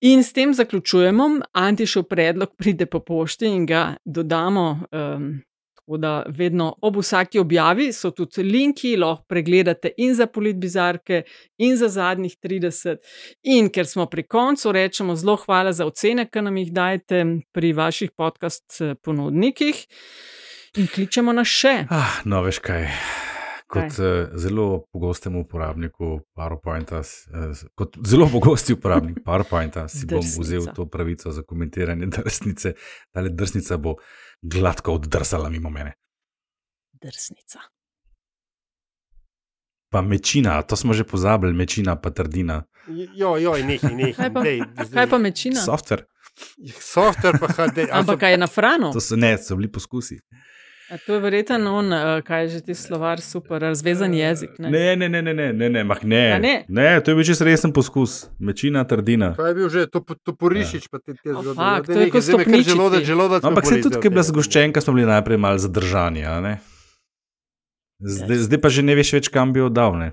In s tem zaključujemo. Antišov predlog pride po pošti in ga dodamo. Um, Tako da vedno ob vsaki objavi so tudi linki, lahko pregledate in za politbizarke, in za zadnjih 30. In ker smo pri koncu, rečemo zelo hvala za ocene, ki nam jih dajete pri vaših podcast eh, ponudnikih. In kličemo na še. Ah, no, veš kaj. Kot kaj? Uh, zelo pogostemu uporabniku PowerPointa, uh, kot zelo pogosti uporabnik PowerPointa, si bom vzel to pravico za komentiranje drsnice. Ta drsnica bo gladko oddrsala mimo mene. Drsnica. Pa mečina, to smo že pozabili, mečina pa trdina. Jo, jo, nekaj, nekaj. Kaj pa, dej, kaj pa mečina? Software. Software pa HD. Ampak kaj je na frano? To so, ne, so bili poskusi. A to je verjeten on, eh, kaj je že ti slovar, super, eh, razvezan jezik. Ne, ne, ne, ne, ne, ne, ne, ne, mah, ne. A ne. ne to je bil čest resen poskus, mečina, trdina. To je bil že to, to porišič, ja. pa te, te zgodbe. Fakt, no. to je kot stopnički. Želodac, želodac Ampak se tudi, ker je bila zgoščenka, no. smo bili najprej malo zadržani, a ne? Zdaj, zdaj pa že ne veš več, kam bi oddal, ne?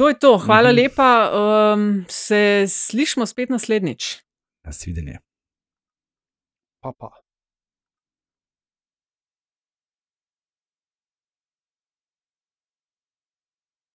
To je to, hvala mhm. lepa. Um, se slišmo spet naslednjič. Nasvidenje. Pa pa.